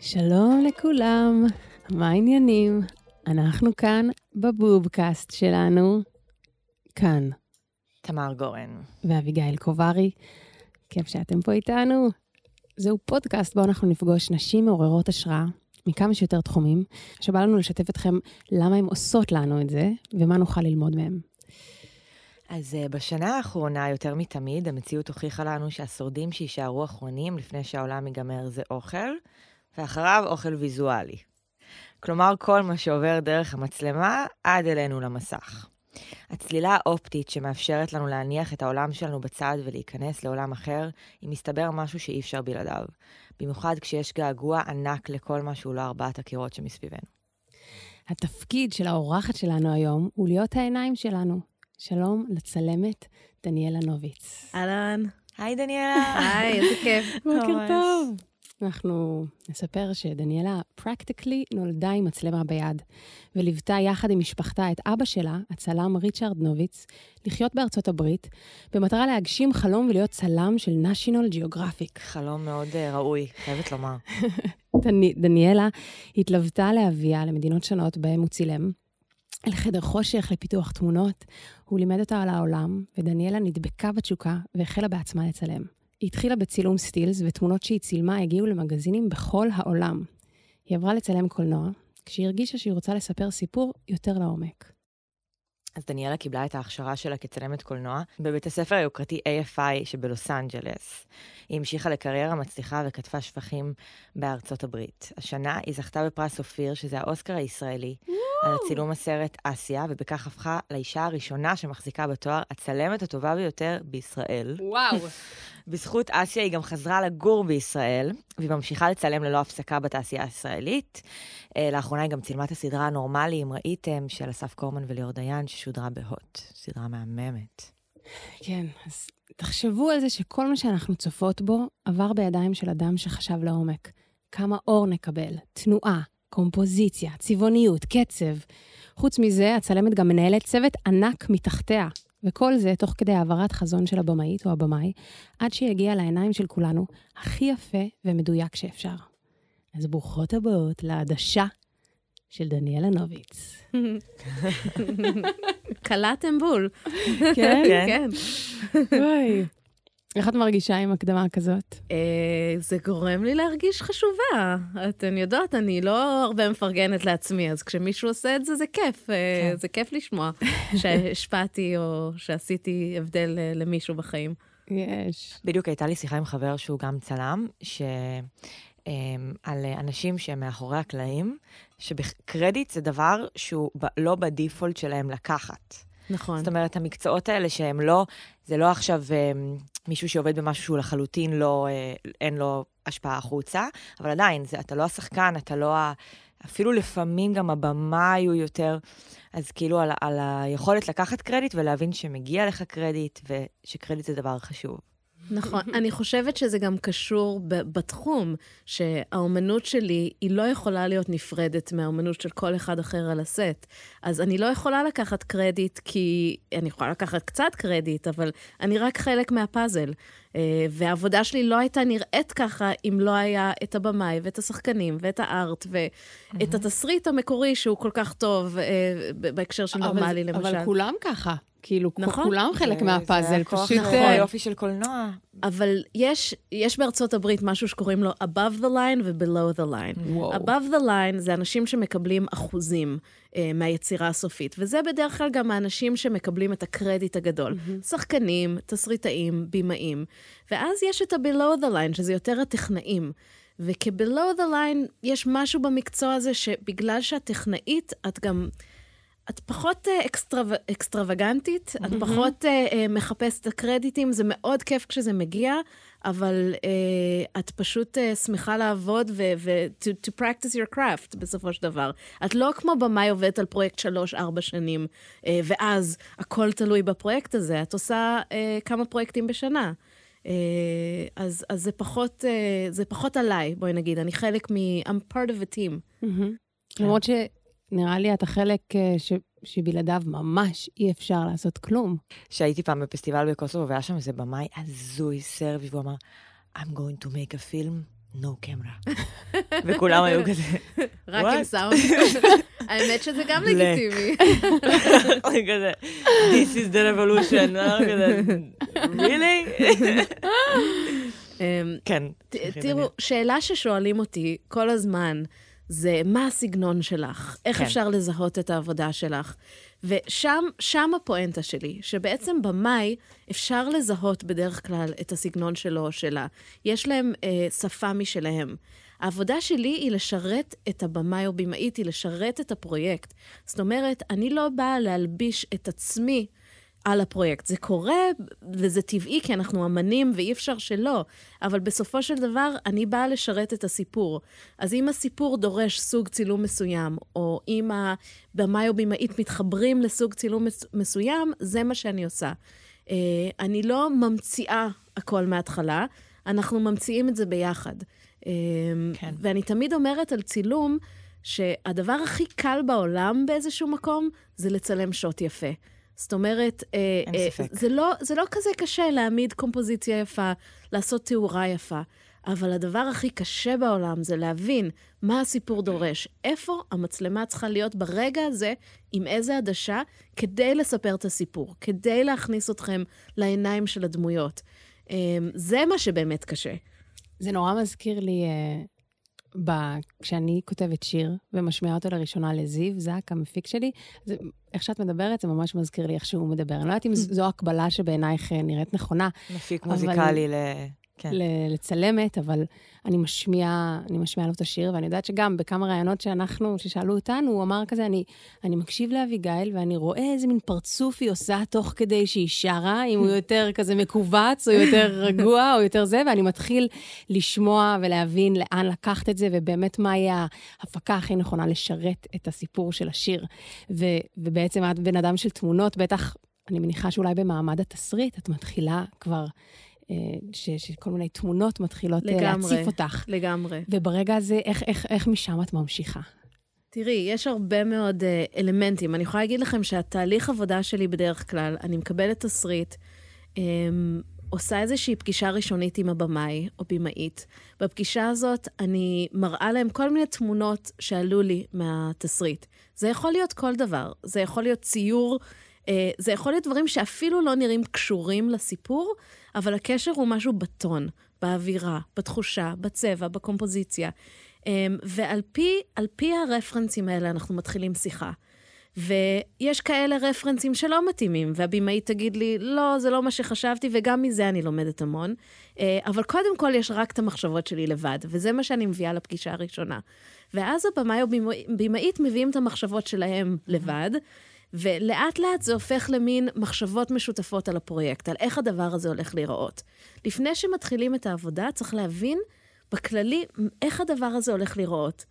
שלום לכולם, מה העניינים? אנחנו כאן בבובקאסט שלנו, כאן. תמר גורן. ואביגיל קוברי, כיף שאתם פה איתנו. זהו פודקאסט בו אנחנו נפגוש נשים מעוררות השראה מכמה שיותר תחומים, שבא לנו לשתף אתכם למה הן עושות לנו את זה, ומה נוכל ללמוד מהם. אז uh, בשנה האחרונה, יותר מתמיד, המציאות הוכיחה לנו שהשורדים שיישארו אחרונים לפני שהעולם ייגמר זה אוכל, ואחריו אוכל ויזואלי. כלומר, כל מה שעובר דרך המצלמה עד אלינו למסך. הצלילה האופטית שמאפשרת לנו להניח את העולם שלנו בצד ולהיכנס לעולם אחר, היא מסתבר משהו שאי אפשר בלעדיו. במיוחד כשיש געגוע ענק לכל מה שהוא לא ארבעת הקירות שמסביבנו. התפקיד של האורחת שלנו היום הוא להיות העיניים שלנו. שלום לצלמת דניאלה נוביץ. אהלן. היי דניאלה. היי, איזה כיף. בוקר טוב. אנחנו נספר שדניאלה פרקטיקלי נולדה עם מצלמה ביד, וליוותה יחד עם משפחתה את אבא שלה, הצלם ריצ'רד נוביץ, לחיות בארצות הברית, במטרה להגשים חלום ולהיות צלם של national geographic. חלום מאוד uh, ראוי, חייבת לומר. דניאלה התלוותה לאביה למדינות שונות בהן הוא צילם, אל חדר חושך לפיתוח תמונות. הוא לימד אותה על העולם, ודניאלה נדבקה בתשוקה והחלה בעצמה לצלם. היא התחילה בצילום סטילס, ותמונות שהיא צילמה הגיעו למגזינים בכל העולם. היא עברה לצלם קולנוע, כשהיא הרגישה שהיא רוצה לספר סיפור יותר לעומק. אז דניאלה קיבלה את ההכשרה שלה כצלמת קולנוע בבית הספר היוקרתי AFI שבלוס אנג'לס. היא המשיכה לקריירה מצליחה וכתבה שבחים בארצות הברית. השנה היא זכתה בפרס אופיר, שזה האוסקר הישראלי, על הצילום הסרט אסיה, ובכך הפכה לאישה הראשונה שמחזיקה בתואר הצלמת הטובה ביותר בישראל. וואו. בזכות אסיה היא גם חזרה לגור בישראל, והיא ממשיכה לצלם ללא הפסקה בתעשייה הישראלית. אה, לאחרונה היא גם צילמה את הסדרה הנורמלי, אם ראיתם, של אסף קורמן וליאור דיין, ששודרה בהוט. סדרה מהממת. כן, אז תחשבו על זה שכל מה שאנחנו צופות בו עבר בידיים של אדם שחשב לעומק. כמה אור נקבל, תנועה, קומפוזיציה, צבעוניות, קצב. חוץ מזה, הצלמת גם מנהלת צוות ענק מתחתיה, וכל זה תוך כדי העברת חזון של הבמאית או הבמאי, עד שיגיע לעיניים של כולנו הכי יפה ומדויק שאפשר. אז ברוכות הבאות לעדשה של דניאלה נוביץ. קלעתם בול. כן? כן. וואי. איך את מרגישה עם הקדמה כזאת? אה, זה גורם לי להרגיש חשובה. אתן יודעות, אני לא הרבה מפרגנת לעצמי, אז כשמישהו עושה את זה, זה כיף. אה, כן. זה כיף לשמוע שהשפעתי או שעשיתי הבדל אה, למישהו בחיים. יש. בדיוק הייתה לי שיחה עם חבר שהוא גם צלם, ש... אמ, על אנשים שהם מאחורי הקלעים, שקרדיט זה דבר שהוא לא בדיפולט שלהם לקחת. נכון. זאת אומרת, המקצועות האלה שהם לא, זה לא עכשיו אמ, מישהו שעובד במשהו שהוא לחלוטין לא, אה, אין לו השפעה החוצה, אבל עדיין, זה, אתה לא השחקן, אתה לא ה... אפילו לפעמים גם הבמאי הוא יותר, אז כאילו על, על היכולת לקחת קרדיט ולהבין שמגיע לך קרדיט, ושקרדיט זה דבר חשוב. נכון. אני חושבת שזה גם קשור ב- בתחום, שהאומנות שלי, היא לא יכולה להיות נפרדת מהאומנות של כל אחד אחר על הסט. אז אני לא יכולה לקחת קרדיט, כי אני יכולה לקחת קצת קרדיט, אבל אני רק חלק מהפאזל. אה, והעבודה שלי לא הייתה נראית ככה אם לא היה את הבמאי ואת השחקנים ואת הארט ואת התסריט המקורי שהוא כל כך טוב אה, בהקשר של נורמלי, למשל. אבל כולם ככה. כאילו, נכון. כולם חלק זה- מהפאזל, זה הכוח פשוט... אה, היופי של קולנוע. אבל יש, יש בארצות הברית משהו שקוראים לו above the line ו-below the line. וואו. above the line זה אנשים שמקבלים אחוזים אה, מהיצירה הסופית, וזה בדרך כלל גם האנשים שמקבלים את הקרדיט הגדול. Mm-hmm. שחקנים, תסריטאים, בימאים. ואז יש את ה-below the line, שזה יותר הטכנאים. וכ-below the line יש משהו במקצוע הזה שבגלל שאת טכנאית, את גם... את פחות אה, אקסטרו... אקסטרווגנטית, את פחות אה, אה, מחפשת הקרדיטים, זה מאוד כיף כשזה מגיע, אבל אה, את פשוט אה, שמחה לעבוד ו- ו- to, to practice your craft בסופו של דבר. את לא כמו במאי עובדת על פרויקט שלוש-ארבע שנים, אה, ואז הכל תלוי בפרויקט הזה, את עושה אה, כמה פרויקטים בשנה. אה, אז, אז זה, פחות, זה פחות עליי, בואי נגיד, אני חלק מ... I'm part of a team. מהמם. למרות נראה לי את החלק אה, ש... שבלעדיו ממש אי אפשר לעשות כלום. שהייתי פעם בפסטיבל בקוסובו, והיה שם איזה במאי הזוי סרבי, והוא אמר, I'm going to make a film, no camera. וכולם היו כזה, רק עם? סאונד. האמת שזה גם. לגיטימי. כזה, This is the revolution. כזה, really? אמ, כן. תראו, שאלה ששואלים אותי כל הזמן, זה מה הסגנון שלך? איך כן. אפשר לזהות את העבודה שלך? ושם, שם הפואנטה שלי, שבעצם במאי אפשר לזהות בדרך כלל את הסגנון שלו או שלה. יש להם אה, שפה משלהם. העבודה שלי היא לשרת את הבמאי או במאית, היא לשרת את הפרויקט. זאת אומרת, אני לא באה להלביש את עצמי על הפרויקט. זה קורה וזה טבעי, כי אנחנו אמנים ואי אפשר שלא, אבל בסופו של דבר אני באה לשרת את הסיפור. אז אם הסיפור דורש סוג צילום מסוים, או אם הבמאי או במאית מתחברים לסוג צילום מס- מסוים, זה מה שאני עושה. אה, אני לא ממציאה הכל מההתחלה, אנחנו ממציאים את זה ביחד. אה, כן. ואני תמיד אומרת על צילום, שהדבר הכי קל בעולם באיזשהו מקום, זה לצלם שוט יפה. זאת אומרת, אה, אה. זה, לא, זה לא כזה קשה להעמיד קומפוזיציה יפה, לעשות תאורה יפה, אבל הדבר הכי קשה בעולם זה להבין מה הסיפור דורש, איפה המצלמה צריכה להיות ברגע הזה, עם איזה עדשה, כדי לספר את הסיפור, כדי להכניס אתכם לעיניים של הדמויות. אה, זה מה שבאמת קשה. זה נורא מזכיר לי, אה, ב... כשאני כותבת שיר ומשמיעה אותו לראשונה לזיו, זק, המפיק שלי, זה, איך שאת מדברת, זה ממש מזכיר לי איך שהוא מדבר. אני לא יודעת אם זו הקבלה שבעינייך אה, נראית נכונה, מפיק אבל- מוזיקלי ל... כן. לצלמת, אבל אני משמיעה, אני משמיעה לו את השיר, ואני יודעת שגם בכמה ראיונות שאנחנו, ששאלו אותנו, הוא אמר כזה, אני, אני מקשיב לאביגיל, ואני רואה איזה מין פרצוף היא עושה תוך כדי שהיא שרה, אם הוא יותר כזה מכווץ, או יותר רגוע, או יותר זה, ואני מתחיל לשמוע ולהבין לאן לקחת את זה, ובאמת מהי ההפקה הכי נכונה לשרת את הסיפור של השיר. ו, ובעצם את בן אדם של תמונות, בטח, אני מניחה שאולי במעמד התסריט, את מתחילה כבר... אה, ש, שכל מיני תמונות מתחילות אה, לגמרי. להציף אותך. לגמרי. וברגע הזה, איך, איך, איך משם את ממשיכה? תראי, יש הרבה מאוד uh, אלמנטים. אני יכולה להגיד לכם שהתהליך עבודה שלי בדרך כלל, אני מקבלת תסריט, um, עושה איזושהי פגישה ראשונית עם הבמאי או במאית. בפגישה הזאת אני מראה להם כל מיני תמונות שעלו לי מהתסריט. זה יכול להיות כל דבר. זה יכול להיות ציור, זה יכול להיות דברים שאפילו לא נראים קשורים לסיפור, אבל הקשר הוא משהו בטון, באווירה, בתחושה, בצבע, בקומפוזיציה. Um, ועל פי, פי הרפרנסים האלה אנחנו מתחילים שיחה. ויש כאלה רפרנסים שלא מתאימים, והבמאית תגיד לי, לא, זה לא מה שחשבתי, וגם מזה אני לומדת המון. Uh, אבל קודם כל יש רק את המחשבות שלי לבד, וזה מה שאני מביאה לפגישה הראשונה. ואז הבמאי או במאית מביאים את המחשבות שלהם לבד, ולאט לאט זה הופך למין מחשבות משותפות על הפרויקט, על איך הדבר הזה הולך להיראות. לפני שמתחילים את העבודה, צריך להבין בכללי איך הדבר הזה הולך להיראות.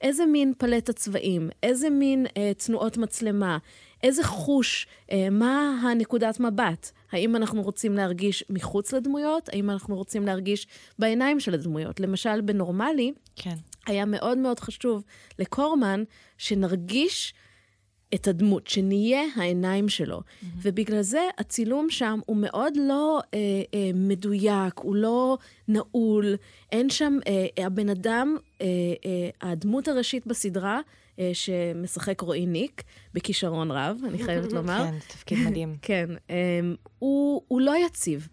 איזה מין פלט הצבעים, איזה מין אה, תנועות מצלמה, איזה חוש, אה, מה הנקודת מבט. האם אנחנו רוצים להרגיש מחוץ לדמויות? האם אנחנו רוצים להרגיש בעיניים של הדמויות? למשל, בנורמלי, כן. היה מאוד מאוד חשוב לקורמן שנרגיש את הדמות, שנהיה העיניים שלו. Mm-hmm. ובגלל זה הצילום שם הוא מאוד לא אה, אה, מדויק, הוא לא נעול, אין שם, אה, הבן אדם, אה, אה, הדמות הראשית בסדרה, אה, שמשחק רועי ניק, בכישרון רב, אני חייבת לומר. כן, תפקיד מדהים. כן, um, הוא, הוא לא יציב.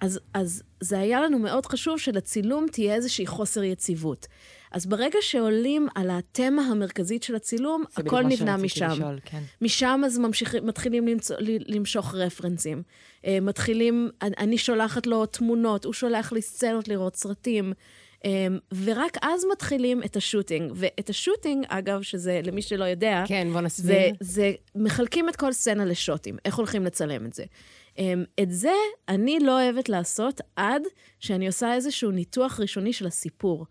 אז, אז זה היה לנו מאוד חשוב שלצילום תהיה איזושהי חוסר יציבות. אז ברגע שעולים על התמה המרכזית של הצילום, זה הכל נבנה משם. לשאול, כן. משם אז ממשיך, מתחילים למצוא, למשוך רפרנסים. אה, מתחילים, אני- שולחת לו תמונות, הוא שולח לי סצנות לראות סרטים, אה, ורק אז מתחילים את השוטינג. ואת השוטינג, אגב, שזה, למי שלא יודע, כן, בוא זה, נסביר. זה, מחלקים את כל סצנה לשוטים, איך הולכים לצלם את זה. Um, את זה אני לא אוהבת לעשות עד שאני עושה איזשהו ניתוח ראשוני של הסיפור.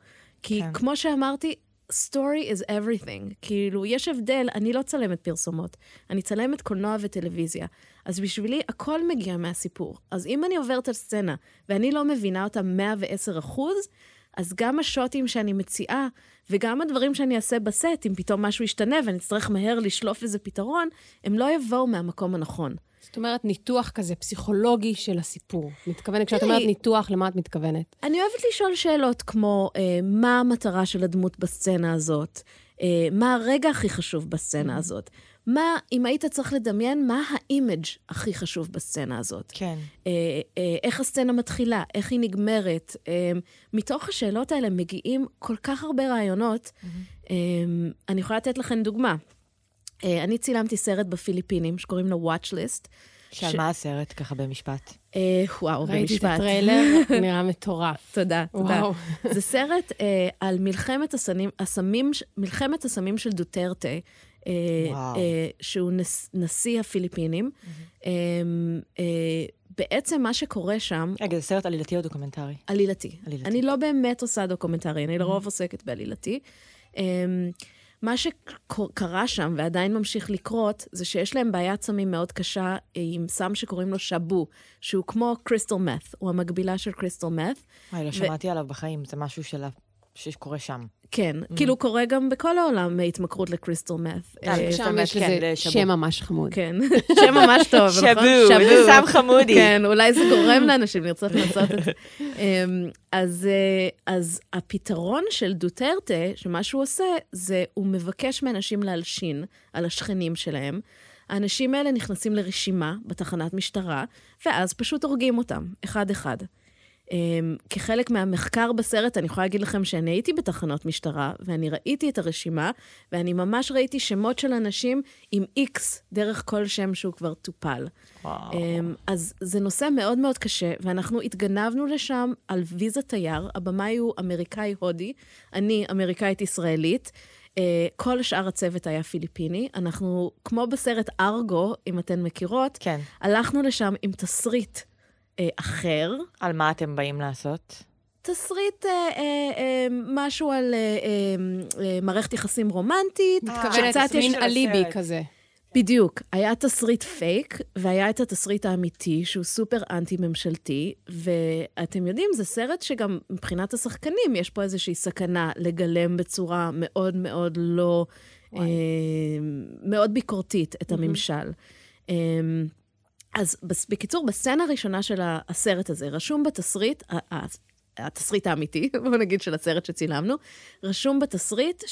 כי כן. כמו שאמרתי, story is everything. כאילו, יש הבדל, אני לא צלמת פרסומות, אני צלמת קולנוע וטלוויזיה. אז בשבילי הכל מגיע מהסיפור. אז אם אני עוברת על סצנה ואני לא מבינה אותה 110 אחוז, אז גם השוטים שאני מציעה, וגם הדברים שאני אעשה בסט, אם פתאום משהו ישתנה ואני אצטרך מהר לשלוף איזה פתרון, הם לא יבואו מהמקום הנכון. זאת אומרת, ניתוח כזה פסיכולוגי של הסיפור. מתכוונת, כשאת אומרת ניתוח, למה את מתכוונת? אני אוהבת לשאול שאלות כמו, אה, מה המטרה של הדמות בסצנה הזאת? אה, מה הרגע הכי חשוב בסצנה הזאת? מה, אם היית צריך לדמיין, מה האימג' הכי חשוב בסצנה הזאת? כן. אה, אה, איך הסצנה מתחילה, איך היא נגמרת. אה, מתוך השאלות האלה מגיעים כל כך הרבה רעיונות. אה, אני יכולה לתת לכם דוגמה. אה, אני צילמתי סרט בפיליפינים שקוראים לו Watch List. שעל ש- מה הסרט, ככה במשפט? אה, וואו, ראיתי את במשפט. הטריילר, נראה מטורף. תודה, תודה. וואו. זה סרט אה, על מלחמת הסמים, הסמים, מלחמת הסמים של דוטרטה, אה, וואו. אה, שהוא נס, נשיא הפיליפינים. אה, אה, בעצם מה שקורה שם, רגע, זה סרט עלילתי או דוקומנטרי? עלילתי. עלילתי. אני לא באמת עושה דוקומנטרי, אני לרוב עוסקת בעלילתי. אמ, מה שקרה שם, ועדיין ממשיך לקרות, זה שיש להם בעיית סמים מאוד קשה אה, עם סם שקוראים לו שבו, שהוא כמו קריסטל מת, הוא המקבילה של קריסטל מת. וואי, לא שמעתי עליו בחיים, זה משהו של שקורה שם. כן, כאילו קורה גם בכל העולם התמכרות לקריסטל מת. אה, אה, שם יש כן, לזה לשבו. שם ממש חמוד. כן, שם ממש טוב, נכון? שבו, איזה סם חמודי. כן, אולי זה גורם לאנשים לרצות לעשות את זה. אמ, אז, אה, אז הפתרון של דוטרטה, שמה שהוא עושה, זה הוא מבקש מאנשים להלשין על השכנים שלהם. האנשים האלה נכנסים לרשימה בתחנת משטרה, ואז פשוט הורגים אותם, אחד-אחד. אמ, כחלק מהמחקר בסרט, אני יכולה להגיד לכם שאני הייתי בתחנות משטרה, ואני ראיתי את הרשימה, ואני ממש ראיתי שמות של אנשים עם איקס דרך כל שם שהוא כבר טופל. וואו. אמ, אז זה נושא מאוד מאוד קשה, ואנחנו התגנבנו לשם על ויזה תייר. הבמאי הוא אמריקאי-הודי, אני אמריקאית-ישראלית. אה, כל שאר הצוות היה פיליפיני. אנחנו, כמו בסרט ארגו, אם אתן מכירות, כן. הלכנו לשם עם תסריט אחר. על מה אתם באים לעשות? תסריט, אה, אה, אה, משהו על אה, אה, אה, מערכת יחסים רומנטית. מתכוונת, יש- מין אליבי. כזה. בדיוק. היה תסריט פייק, והיה את התסריט האמיתי, שהוא סופר אנטי-ממשלתי, ואתם יודעים, זה סרט שגם מבחינת השחקנים, יש פה איזושהי סכנה לגלם בצורה מאוד מאוד לא... אה, מאוד ביקורתית את הממשל. אה, אז בקיצור, בסצנה הראשונה של הסרט הזה, רשום בתסריט, התסריט האמיתי, בואו נגיד של הסרט שצילמנו, רשום בתסריט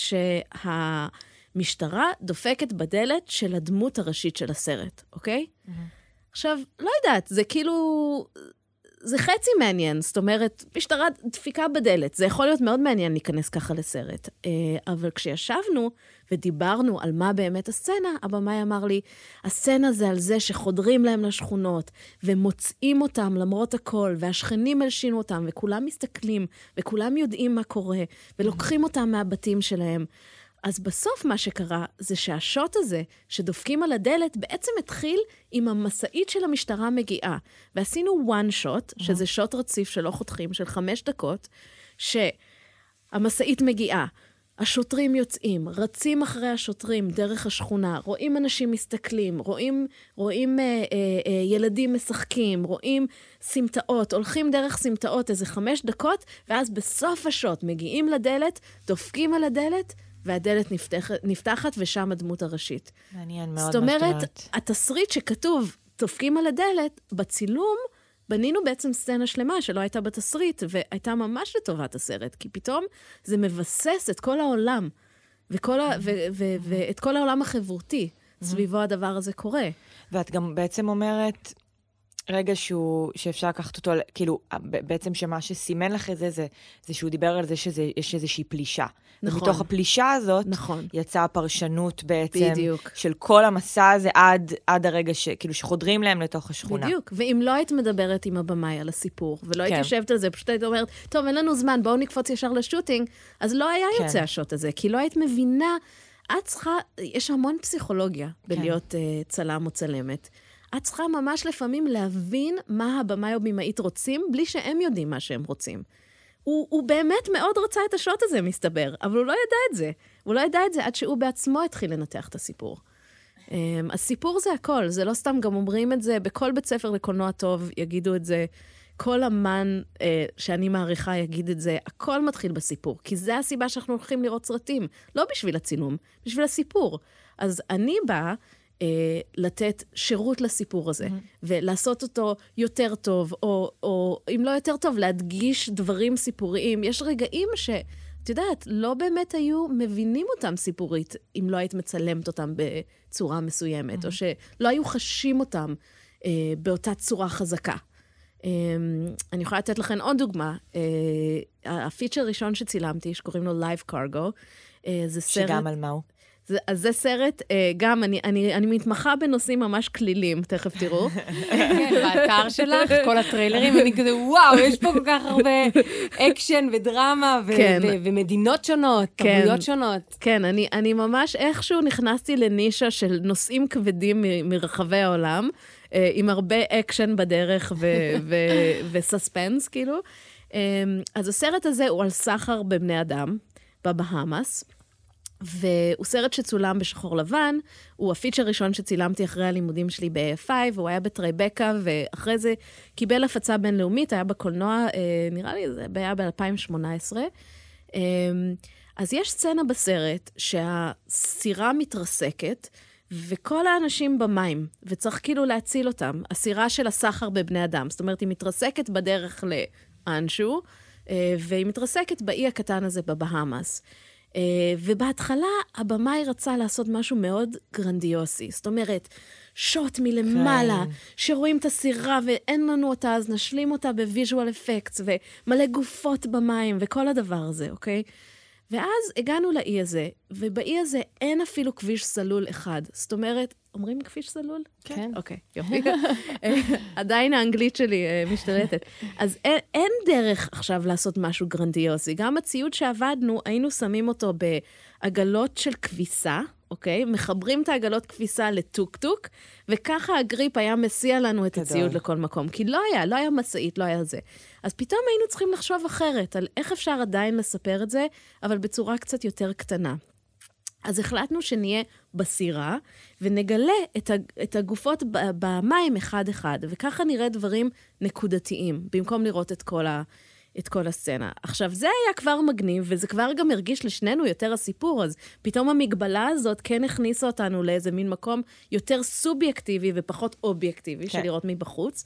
שהמשטרה דופקת בדלת של הדמות הראשית של הסרט, אוקיי? עכשיו, לא יודעת, זה כאילו... זה חצי מעניין, זאת אומרת, משטרה דפיקה בדלת. זה יכול להיות מאוד מעניין להיכנס ככה לסרט. אה, אבל כשישבנו ודיברנו על מה באמת הסצנה, הבמאי אמר לי, הסצנה זה על זה שחודרים להם לשכונות, ומוצאים אותם למרות הכל, והשכנים הלשינו אותם, וכולם מסתכלים, וכולם יודעים מה קורה, ולוקחים אותם מהבתים שלהם. אז בסוף מה שקרה זה שהשוט הזה, שדופקים על הדלת, בעצם התחיל עם המשאית של המשטרה מגיעה. ועשינו one shot, שזה שוט רציף שלא חותכים, של חמש דקות, שהמשאית מגיעה. השוטרים יוצאים, רצים אחרי השוטרים דרך השכונה, רואים אנשים מסתכלים, רואים, רואים אה, אה, אה, ילדים משחקים, רואים סמטאות, הולכים דרך סמטאות איזה חמש דקות, ואז בסוף השוט מגיעים לדלת, דופקים על הדלת, והדלת נפתחת, נפתחת ושם הדמות הראשית. מעניין מאוד מה זאת שאת אומרת, אומרת. התסריט שכתוב, דופקים על הדלת, בצילום, בנינו בעצם סצנה שלמה שלא הייתה בתסריט, והייתה ממש לטובת הסרט, כי פתאום זה מבסס את כל העולם, וכל ה, ו, ו, ואת כל העולם החברותי. סביבו הדבר הזה קורה. ואת גם בעצם אומרת, רגע שהוא, שאפשר לקחת אותו, כאילו, בעצם שמה שסימן לך את זה, זה, זה שהוא דיבר על זה שיש איזושהי פלישה. נכון. ומתוך הפלישה הזאת, נכון. יצאה הפרשנות בעצם, בדיוק. של כל המסע הזה עד, עד הרגע ש... כאילו, שחודרים להם לתוך השכונה. בדיוק. ואם לא היית מדברת עם הבמאי על הסיפור, ולא היית כן. יושבת על זה, פשוט היית אומרת, טוב, אין לנו זמן, בואו נקפוץ ישר לשוטינג, אז לא היה כן. יוצא השוט הזה, כי לא היית מבינה, את צריכה, יש המון פסיכולוגיה בלהיות uh, צלם או צלמת. את צריכה ממש לפעמים להבין מה הבמאי או במאית רוצים, בלי שהם יודעים מה שהם רוצים. הוא, הוא באמת מאוד רצה את השוט הזה, מסתבר, אבל הוא לא ידע את זה. הוא לא ידע את זה עד שהוא בעצמו התחיל לנתח את הסיפור. Um, הסיפור זה הכל, זה לא סתם, גם אומרים את זה, בכל בית ספר לקולנוע טוב יגידו את זה. כל אמן אה, שאני מעריכה יגיד את זה, הכל מתחיל בסיפור, כי זה הסיבה שאנחנו הולכים לראות סרטים, לא בשביל הצילום, בשביל הסיפור. אז אני באה אה, לתת שירות לסיפור הזה, mm-hmm. ולעשות אותו יותר טוב, או, או אם לא יותר טוב, להדגיש דברים סיפוריים. יש רגעים ש... את יודעת, לא באמת היו מבינים אותם סיפורית, אם לא היית מצלמת אותם בצורה מסוימת, mm-hmm. או שלא היו חשים אותם אה, באותה צורה חזקה. אה, אני יכולה לתת לכם עוד דוגמה. אה, ה feature הראשון שצילמתי, שקוראים לו Live Cargo, אה, זה סרט... שגם על מה הוא? זה, אז זה סרט, אה, גם, אני, אני, אני מתמחה בנושאים ממש קלילים, תכף תראו. כן, באתר שלך, כל הטריילרים, אני כזה, וואו, יש פה כל כך הרבה אקשן ודרמה, ו- כן. ו- ומדינות שונות, כן. תרבויות שונות. כן, אני, אני ממש איכשהו נכנסתי לנישה של נושאים כבדים מ- מרחבי העולם, אה, עם הרבה אקשן בדרך ו- ו- וסספנס, כאילו. אה, אז הסרט הזה הוא על סחר בבני אדם, בבהאמאס. והוא סרט שצולם בשחור לבן, הוא הפיצ'ר הראשון שצילמתי אחרי הלימודים שלי ב-AFI, והוא היה בטרייבקה, ואחרי זה קיבל הפצה בינלאומית, היה בקולנוע, אה, נראה לי זה היה ב-2018. אה, אז יש סצנה בסרט שהסירה מתרסקת, וכל האנשים במים, וצריך כאילו להציל אותם. הסירה של הסחר בבני אדם. זאת אומרת, היא מתרסקת בדרך לאנשהו, אה, והיא מתרסקת באי הקטן הזה בבהאמאס. אה, ובהתחלה הבמאי רצה לעשות משהו מאוד גרנדיוסי. זאת אומרת, שוט מלמעלה, כן. שרואים את הסירה ואין לנו אותה, אז נשלים אותה ב visual effects, ומלא גופות במים, וכל הדבר הזה, אוקיי? ואז הגענו לאי הזה, ובאי הזה אין אפילו כביש סלול אחד. זאת אומרת, אומרים כביש סלול? כן. אוקיי, יופי. עדיין האנגלית שלי אה, משתלטת. אז אין, אין דרך עכשיו לעשות משהו גרנדיוזי. גם הציוד שעבדנו, היינו שמים אותו בעגלות של כביסה, אוקיי? מחברים את העגלות כביסה לטוק-טוק, וככה ה grip היה מסיע לנו את גדול. הציוד לכל מקום. כי לא היה, לא היה משאית, לא היה זה. אז פתאום היינו צריכים לחשוב אחרת, על איך אפשר עדיין לספר את זה, אבל בצורה קצת יותר קטנה. אז החלטנו שנהיה בסירה, ונגלה את, הג- את הגופות במים אחד-אחד, וככה נראה דברים נקודתיים, במקום לראות את כל, ה, את כל הסצנה. עכשיו, זה היה כבר מגניב, וזה כבר גם הרגיש לשנינו יותר הסיפור, אז פתאום המגבלה הזאת כן הכניסה אותנו לאיזה מין מקום יותר סובייקטיבי ופחות אובייקטיבי, כן. של לראות מבחוץ.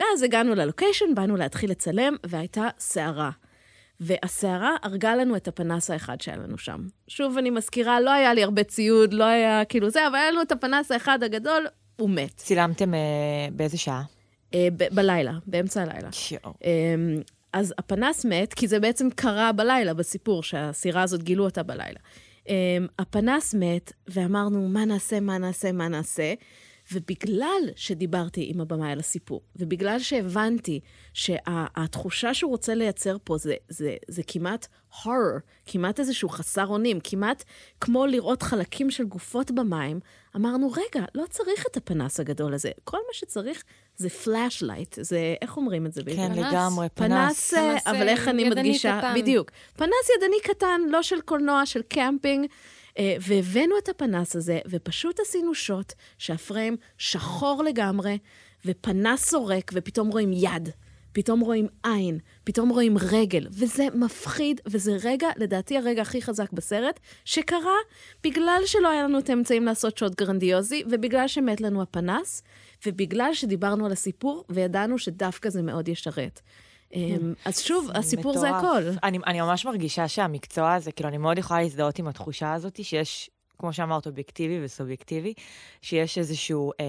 ואז הגענו ללוקיישן, באנו להתחיל לצלם, והייתה סערה. והסערה הרגה לנו את הפנס האחד שהיה לנו שם. שוב, אני מזכירה, לא היה לי הרבה ציוד, לא היה כאילו זה, אבל היה לנו את הפנס האחד הגדול, הוא מת. צילמתם אה, באיזה שעה? אה, ב- בלילה, באמצע הלילה. שיו. אה, אז הפנס מת, כי זה בעצם קרה בלילה, בסיפור, שהסירה הזאת גילו אותה בלילה. אה, הפנס מת, ואמרנו, מה נעשה, מה נעשה, מה נעשה? ובגלל שדיברתי עם הבמאי על הסיפור, ובגלל שהבנתי שהתחושה שהוא רוצה לייצר פה זה, זה, זה כמעט horror, כמעט איזשהו חסר אונים, כמעט כמו לראות חלקים של גופות במים, אמרנו, רגע, לא צריך את הפנס הגדול הזה. כל מה שצריך זה flashlight, זה, איך אומרים את זה? כן, פנס. לגמרי, פנס, פנס. אה, פנס, אבל איך אה, אני מדגישה? קטן. בדיוק. פנס ידני קטן, לא של קולנוע, של קמפינג. אה, והבאנו את הפנס הזה, ופשוט עשינו שוט שהפריים שחור לגמרי, ופנס סורק, ופתאום רואים יד. פתאום רואים עין, פתאום רואים רגל, וזה מפחיד, וזה רגע, לדעתי הרגע הכי חזק בסרט, שקרה בגלל שלא היה לנו את האמצעים לעשות שוט גרנדיוזי, ובגלל שמת לנו הפנס, ובגלל שדיברנו על הסיפור, וידענו שדווקא זה מאוד ישרת. אמ, אז שוב, הסיפור זה מטורף. הכל. אני, אני ממש מרגישה שהמקצוע הזה, כאילו, אני מאוד יכולה להזדהות עם התחושה הזאת, שיש, כמו שאמרת, אובייקטיבי וסובייקטיבי, שיש איזשהו, אה,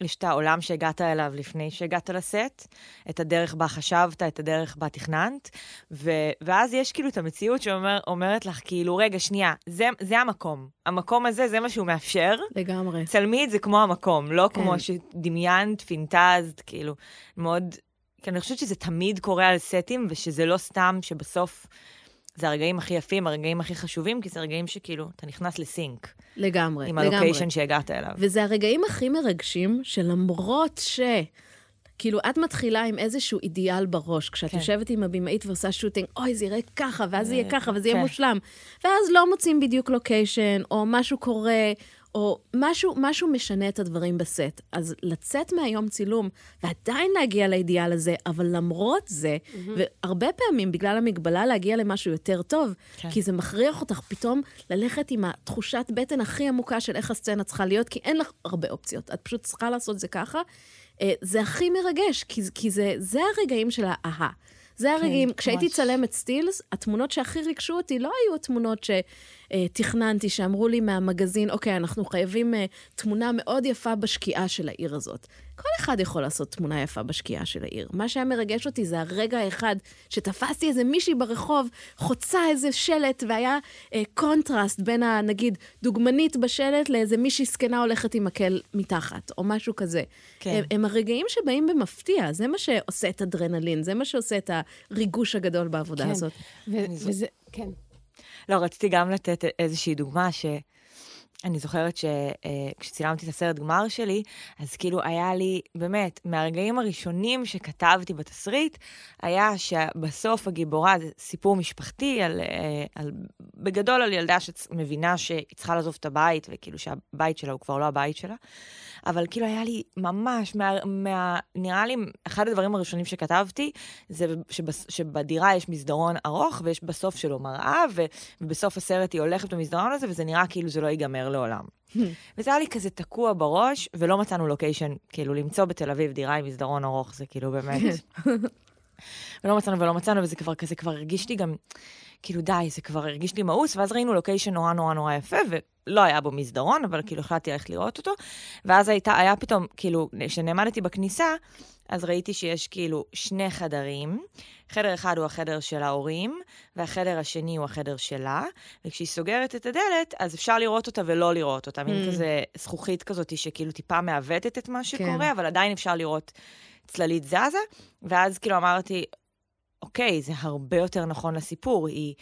יש את העולם שהגעת אליו לפני שהגעת לסט, את הדרך בה חשבת, את הדרך בה תכננת, ו, ואז יש כאילו את המציאות שאומרת לך, כאילו, רגע, שנייה, זה, זה המקום. המקום הזה, זה מה שהוא מאפשר. לגמרי. צלמי את זה כמו המקום, לא כן. כמו שדמיינת, פינטזת, כאילו, מאוד... כי אני חושבת שזה תמיד קורה על סטים, ושזה לא סתם שבסוף זה הרגעים הכי יפים, הרגעים הכי חשובים, כי זה רגעים שכאילו, אתה נכנס לסינק לגמרי, עם לגמרי. הלוקיישן שהגעת אליו. וזה הרגעים הכי מרגשים, שלמרות ש... כאילו, את מתחילה עם איזשהו אידיאל בראש, כשאת כן. יושבת עם הבמאית ועושה שוטינג, אוי, זה יראה ככה, ואז זה יהיה ככה, וזה יהיה כן. מושלם. ואז לא מוצאים בדיוק לוקיישן, או משהו קורה, או משהו, משהו משנה את הדברים בסט. אז לצאת מהיום צילום ועדיין להגיע לאידיאל הזה, אבל למרות זה, mm-hmm. והרבה פעמים בגלל המגבלה להגיע למשהו יותר טוב, כן. כי זה מכריח אותך פתאום ללכת עם התחושת בטן הכי עמוקה של איך הסצנה צריכה להיות, כי אין לך הרבה אופציות. את פשוט צריכה לעשות את זה ככה. אה, זה הכי מרגש, כי, כי זה, זה הרגעים של האהה. זה הרגעים, כן, כשהייתי צלמת סטילס, התמונות שהכי ריגשו אותי לא היו התמונות ש... תכננתי, שאמרו לי מהמגזין, אוקיי, אנחנו חייבים אה, תמונה מאוד יפה בשקיעה של העיר הזאת. כל אחד יכול לעשות תמונה יפה בשקיעה של העיר. מה שהיה מרגש אותי זה הרגע האחד שתפסתי איזה מישהי ברחוב, חוצה איזה שלט, והיה אה, קונטרסט בין, ה, נגיד, דוגמנית בשלט לאיזה מישהי זקנה הולכת עם מקל מתחת, או משהו כזה. כן. הם, הם הרגעים שבאים במפתיע, זה מה שעושה את אדרנלין, זה מה שעושה את הריגוש הגדול בעבודה כן. הזאת. ו- וזה, כן. לא, רציתי גם לתת איזושהי דוגמה ש... אני זוכרת שכשצילמתי את הסרט גמר שלי, אז כאילו היה לי, באמת, מהרגעים הראשונים שכתבתי בתסריט, היה שבסוף הגיבורה זה סיפור משפחתי, על, אה, על, בגדול על ילדה שמבינה שהיא צריכה לעזוב את הבית, וכאילו שהבית שלה הוא כבר לא הבית שלה. אבל כאילו היה לי ממש, מה, מה, נראה לי, אחד הדברים הראשונים שכתבתי, זה שבס, שבדירה יש מסדרון ארוך, ויש בסוף שלו מראה, ו, ובסוף הסרט היא הולכת במסדרון הזה, וזה נראה כאילו זה לא ייגמר לעולם. וזה היה לי כזה תקוע בראש, ולא מצאנו לוקיישן, כאילו למצוא בתל אביב דירה עם מסדרון ארוך, זה כאילו באמת... ולא מצאנו ולא מצאנו, וזה כבר כזה, כבר הרגיש לי גם, כאילו די, זה כבר הרגיש לי מאוס, ואז ראינו לוקיישן נורא נורא נורא יפה, ולא היה בו מסדרון, אבל כאילו החלטתי ללכת לראות אותו, ואז הייתה, היה פתאום, כאילו, כשנעמדתי בכניסה, אז ראיתי שיש כאילו שני חדרים. חדר אחד הוא החדר של ההורים, והחדר השני הוא החדר שלה, וכשהיא סוגרת את הדלת, אז אפשר לראות אותה ולא לראות אותה. Mm. מין כזה זכוכית כזאת שכאילו טיפה מעוותת את מה שקורה, כן. אבל עדיין אפשר לראות צללית זזה. ואז כאילו אמרתי, אוקיי, זה הרבה יותר נכון לסיפור. היא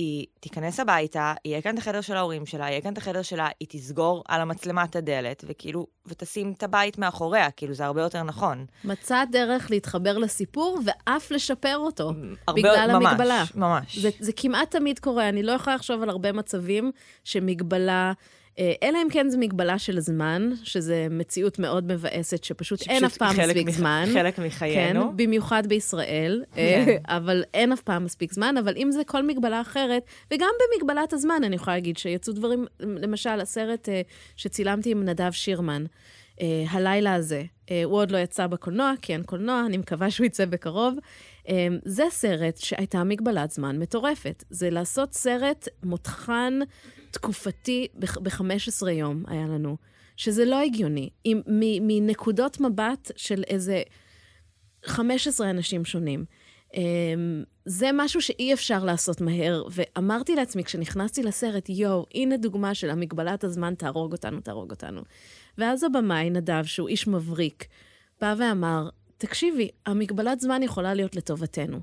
היא תיכנס הביתה, יהיה כאן את החדר של ההורים שלה, יהיה כאן את החדר שלה, היא תסגור על המצלמה את הדלת, וכאילו, ותשים את הבית מאחוריה, כאילו, זה הרבה יותר נכון. מצא דרך להתחבר לסיפור ואף לשפר אותו, הרבה, בגלל ממש, המגבלה. ממש, ממש. זה, זה כמעט תמיד קורה, אני לא יכולה לחשוב על הרבה מצבים שמגבלה... אה, אלא אם כן זו מגבלה של זמן, שזו מציאות מאוד מבאסת, שפשוט אין אף פעם מספיק מח... זמן. חלק מחיינו. כן, במיוחד בישראל, אה, כן. אבל אין אף פעם מספיק זמן, אבל אם זה כל מגבלה אחרת, וגם במגבלת הזמן, אני יכולה להגיד שיצאו דברים, למשל, הסרט אה, שצילמתי עם נדב שירמן, הלילה הזה, הוא עוד לא יצא בקולנוע, כי אין קולנוע, אני מקווה שהוא יצא בקרוב. זה סרט שהייתה מגבלת זמן מטורפת. זה לעשות סרט מותחן תקופתי ב-15 יום היה לנו, שזה לא הגיוני. עם, מנקודות מבט של איזה 15 אנשים שונים. אמ, זה משהו שאי אפשר לעשות מהר, ואמרתי לעצמי כשנכנסתי לסרט, יואו, הנה דוגמה של המגבלת הזמן, תהרוג אותנו, תהרוג אותנו. ואז הבמאי, נדב, שהוא איש מבריק, בא ואמר, תקשיבי, המגבלת זמן יכולה להיות לטובתנו.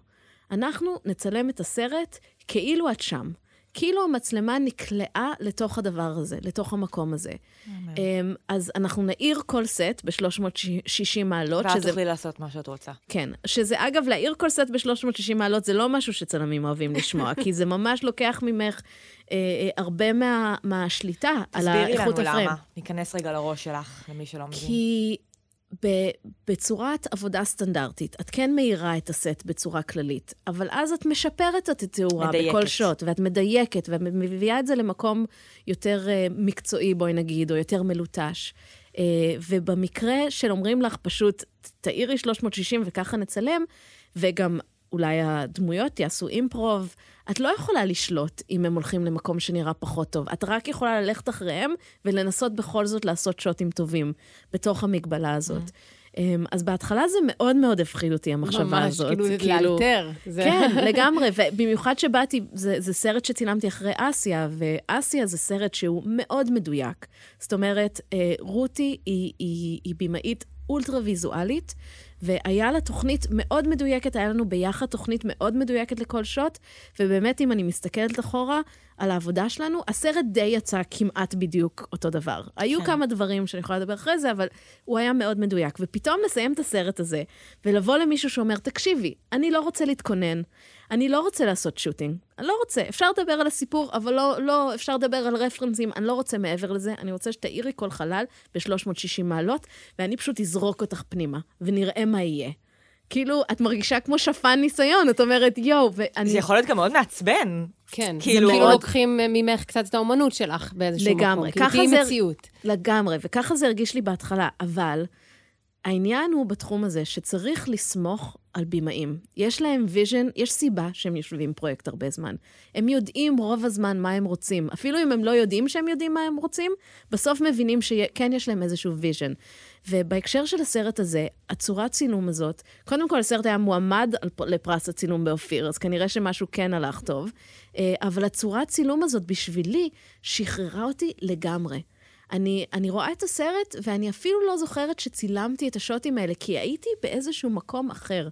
אנחנו נצלם את הסרט כאילו את שם. כאילו המצלמה נקלעה לתוך הדבר הזה, לתוך המקום הזה. אמ, אז אנחנו נעיר כל סט ב-360 מעלות. ואת שזה... תוכלי לעשות מה שאת רוצה. כן. שזה, אגב, להעיר כל סט ב-360 מעלות זה לא משהו שצלמים אוהבים לשמוע, כי זה ממש לוקח ממך אה, אה, הרבה מה, מהשליטה על האיכות הפריים. תסבירי לנו למה. ניכנס רגע לראש שלך, למי שלא מבין. כי בצורת עבודה סטנדרטית. את כן מאירה את הסט בצורה כללית, אבל אז את משפרת את התאורה בכל שוט, ואת מדייקת, ואת מביאה את זה למקום יותר uh, מקצועי, בואי נגיד, או יותר מלוטש. Uh, ובמקרה של אומרים לך, פשוט תאירי 360 וככה נצלם, וגם אולי הדמויות יעשו אימפרוב. את לא יכולה לשלוט אם הם הולכים למקום שנראה פחות טוב. את רק יכולה ללכת אחריהם ולנסות בכל זאת לעשות שוטים טובים בתוך המגבלה הזאת. Mm. אז בהתחלה זה מאוד מאוד הפחיד אותי, המחשבה ממש, הזאת. ממש, כאילו, כאילו לאלתר. כן, לגמרי, ובמיוחד שבאתי, זה, זה סרט שצילמתי אחרי אסיה, ואסיה זה סרט שהוא מאוד מדויק. זאת אומרת, אה, רותי היא, היא, היא במאית אולטרה ויזואלית, והיה לה תוכנית מאוד מדויקת, היה לנו ביחד תוכנית מאוד מדויקת לכל שוט, ובאמת, אם אני מסתכלת אחורה על העבודה שלנו, הסרט די יצא כמעט בדיוק אותו דבר. כן. היו כמה דברים שאני יכולה לדבר אחרי זה, אבל הוא היה מאוד מדויק. ופתאום לסיים את הסרט הזה, ולבוא למישהו שאומר, תקשיבי, אני לא רוצה להתכונן, אני לא רוצה לעשות שוטינג, אני לא רוצה. אפשר לדבר על הסיפור, אבל לא, לא, אפשר לדבר על רפרנסים, אני לא רוצה מעבר לזה, אני רוצה שתאירי כל חלל ב-360 מעלות, ואני פשוט אזרוק אותך פנימה, ונראה מה יהיה. כאילו, את מרגישה כמו שפן ניסיון, את אומרת, יואו, ואני... זה יכול להיות גם מאוד מעצבן. כן, כאילו, כאילו לוקחים ממך קצת את האומנות שלך באיזשהו לגמרי, מקום. לגמרי, ככה זה... מציאות. לגמרי, וככה זה הרגיש לי בהתחלה, אבל העניין הוא בתחום הזה שצריך לסמוך על בימאים. יש להם vision, יש סיבה שהם יושבים פרויקט הרבה זמן. הם יודעים רוב הזמן מה הם רוצים. אפילו אם הם לא יודעים שהם יודעים מה הם רוצים, בסוף מבינים שכן יש להם איזשהו vision. ובהקשר של הסרט הזה, הצורת צילום הזאת, קודם כל הסרט היה מועמד לפרס הצילום באופיר, אז כנראה שמשהו כן הלך טוב, אה, אבל הצורת צילום הזאת בשבילי שחררה אותי לגמרי. אני, אני רואה את הסרט, ואני אפילו לא זוכרת שצילמתי את השוטים האלה, כי הייתי באיזשהו מקום אחר.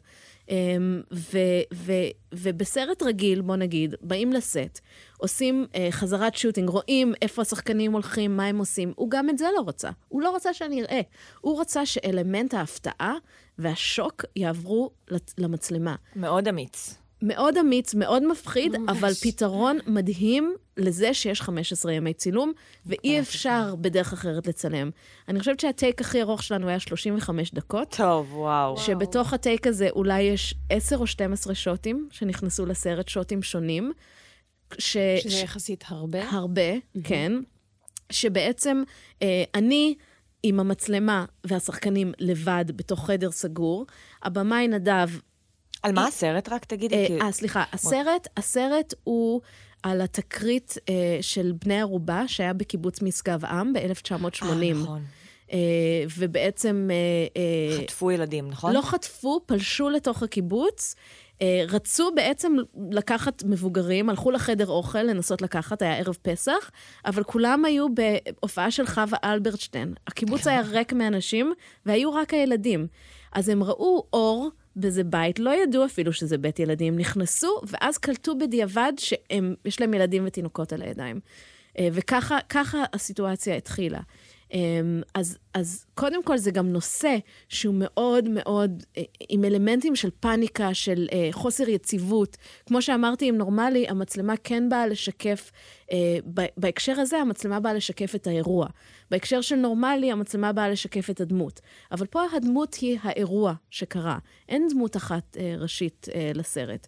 אמ, ו, ו, ובסרט רגיל, בוא נגיד, באים לסט, עושים uh, חזרת שוטינג, רואים איפה השחקנים הולכים, מה הם עושים. הוא גם את זה לא רצה. הוא לא רצה שאני אראה. הוא רצה שאלמנט ההפתעה והשוק יעברו למצלמה. מאוד אמיץ. מאוד אמיץ, מאוד מפחיד, ממש. אבל פתרון מדהים לזה שיש 15 ימי צילום, ואי אפשר בדרך אחרת לצלם. אני חושבת שהטייק הכי ארוך שלנו היה 35 דקות. טוב, וואו. שבתוך הטייק הזה אולי יש 10 או 12 שוטים שנכנסו לסרט, שוטים שונים. ש... שזה יחסית הרבה. הרבה, mm-hmm. כן. שבעצם אה, אני... עם המצלמה והשחקנים לבד בתוך חדר סגור. הבמאי נדב על מה הסרט? רק תגידי. אה, סליחה. הסרט, הסרט הוא על התקרית אה, של בני ערובה, שהיה בקיבוץ משגב עם ב-1980. אה, נכון. Uh, ובעצם... Uh, חטפו ילדים, נכון? לא חטפו, פלשו לתוך הקיבוץ. Uh, רצו בעצם לקחת מבוגרים, הלכו לחדר אוכל לנסות לקחת, היה ערב פסח, אבל כולם היו בהופעה של חווה אלברטשטיין. הקיבוץ היה ריק מאנשים, והיו רק הילדים. אז הם ראו אור באיזה בית, לא ידעו אפילו שזה בית ילדים, נכנסו, ואז קלטו בדיעבד שיש להם ילדים ותינוקות על הידיים. אה, וככה הסיטואציה התחילה. אמ, אז, אז קודם כל זה גם נושא שהוא מאוד מאוד אה, עם אלמנטים של פאניקה, של אה, חוסר יציבות. כמו שאמרתי, אם נורמלי, המצלמה כן באה לשקף, אה, בהקשר הזה המצלמה באה לשקף את האירוע. בהקשר של נורמלי, המצלמה באה לשקף את הדמות. אבל פה הדמות היא האירוע שקרה. אין דמות אחת ראשית לסרט.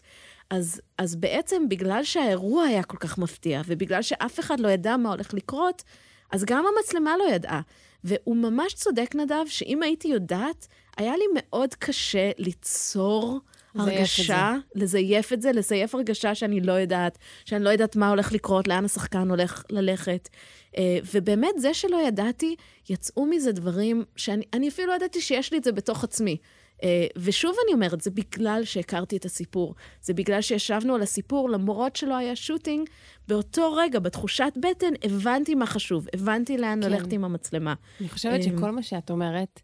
אז, אז בעצם בגלל שהאירוע היה כל כך מפתיע, ובגלל שאף אחד לא ידע מה הולך לקרות, אז גם המצלמה לא ידעה. והוא ממש צודק, נדב, שאם הייתי יודעת, היה לי מאוד קשה ליצור הרגשה, את לזייף את זה, לזייף הרגשה שאני לא יודעת, שאני לא יודעת מה הולך לקרות, לאן השחקן הולך ללכת. אה, ובאמת, זה שלא ידעתי, יצאו מזה דברים שאני אפילו לא ידעתי שיש לי את זה בתוך עצמי. אה, ושוב אני אומרת, זה בגלל שהכרתי את הסיפור. זה בגלל שישבנו על הסיפור, למרות שלא היה שוטינג, באותו רגע, בתחושת בטן, הבנתי מה חשוב, הבנתי לאן כן. ללכת עם המצלמה. אני חושבת אה, שכל מה שאת אומרת,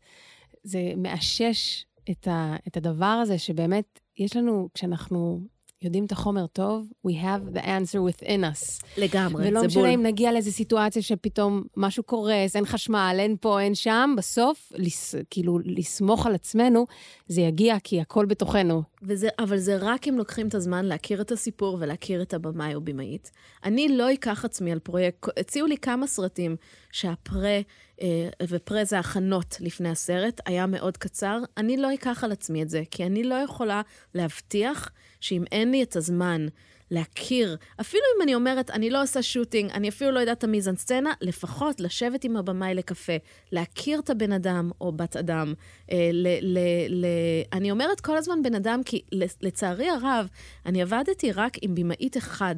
זה מאשש את, ה, את הדבר הזה, שבאמת, יש לנו, כשאנחנו יודעים את החומר טוב, we have the answer within us. לגמרי, זה בול. ולא משנה אם נגיע לאיזו סיטואציה שפתאום משהו קורס, אין חשמל, אין פה, אין שם, בסוף, לס, כאילו, לסמוך על עצמנו, זה יגיע כי הכל בתוכנו. וזה, אבל זה רק אם לוקחים את הזמן להכיר את הסיפור ולהכיר את הבמאי או במאית. אני לא אקח עצמי על פרויקט, הציעו לי כמה סרטים שהפרה... אה, ופרה זה הכנות לפני הסרט, היה מאוד קצר. אני לא אקח על עצמי את זה, כי אני לא יכולה להבטיח שאם אין לי את הזמן להכיר, אפילו אם אני אומרת, אני לא עושה שוטינג, אני אפילו לא יודעת את המיזן סצנה, לפחות לשבת עם הבמאי לקפה, להכיר את הבן אדם או בת אדם. אה, ל, ל, ל, אני אומרת כל הזמן בן אדם, כי לצערי הרב, אני עבדתי רק עם במאית אחד.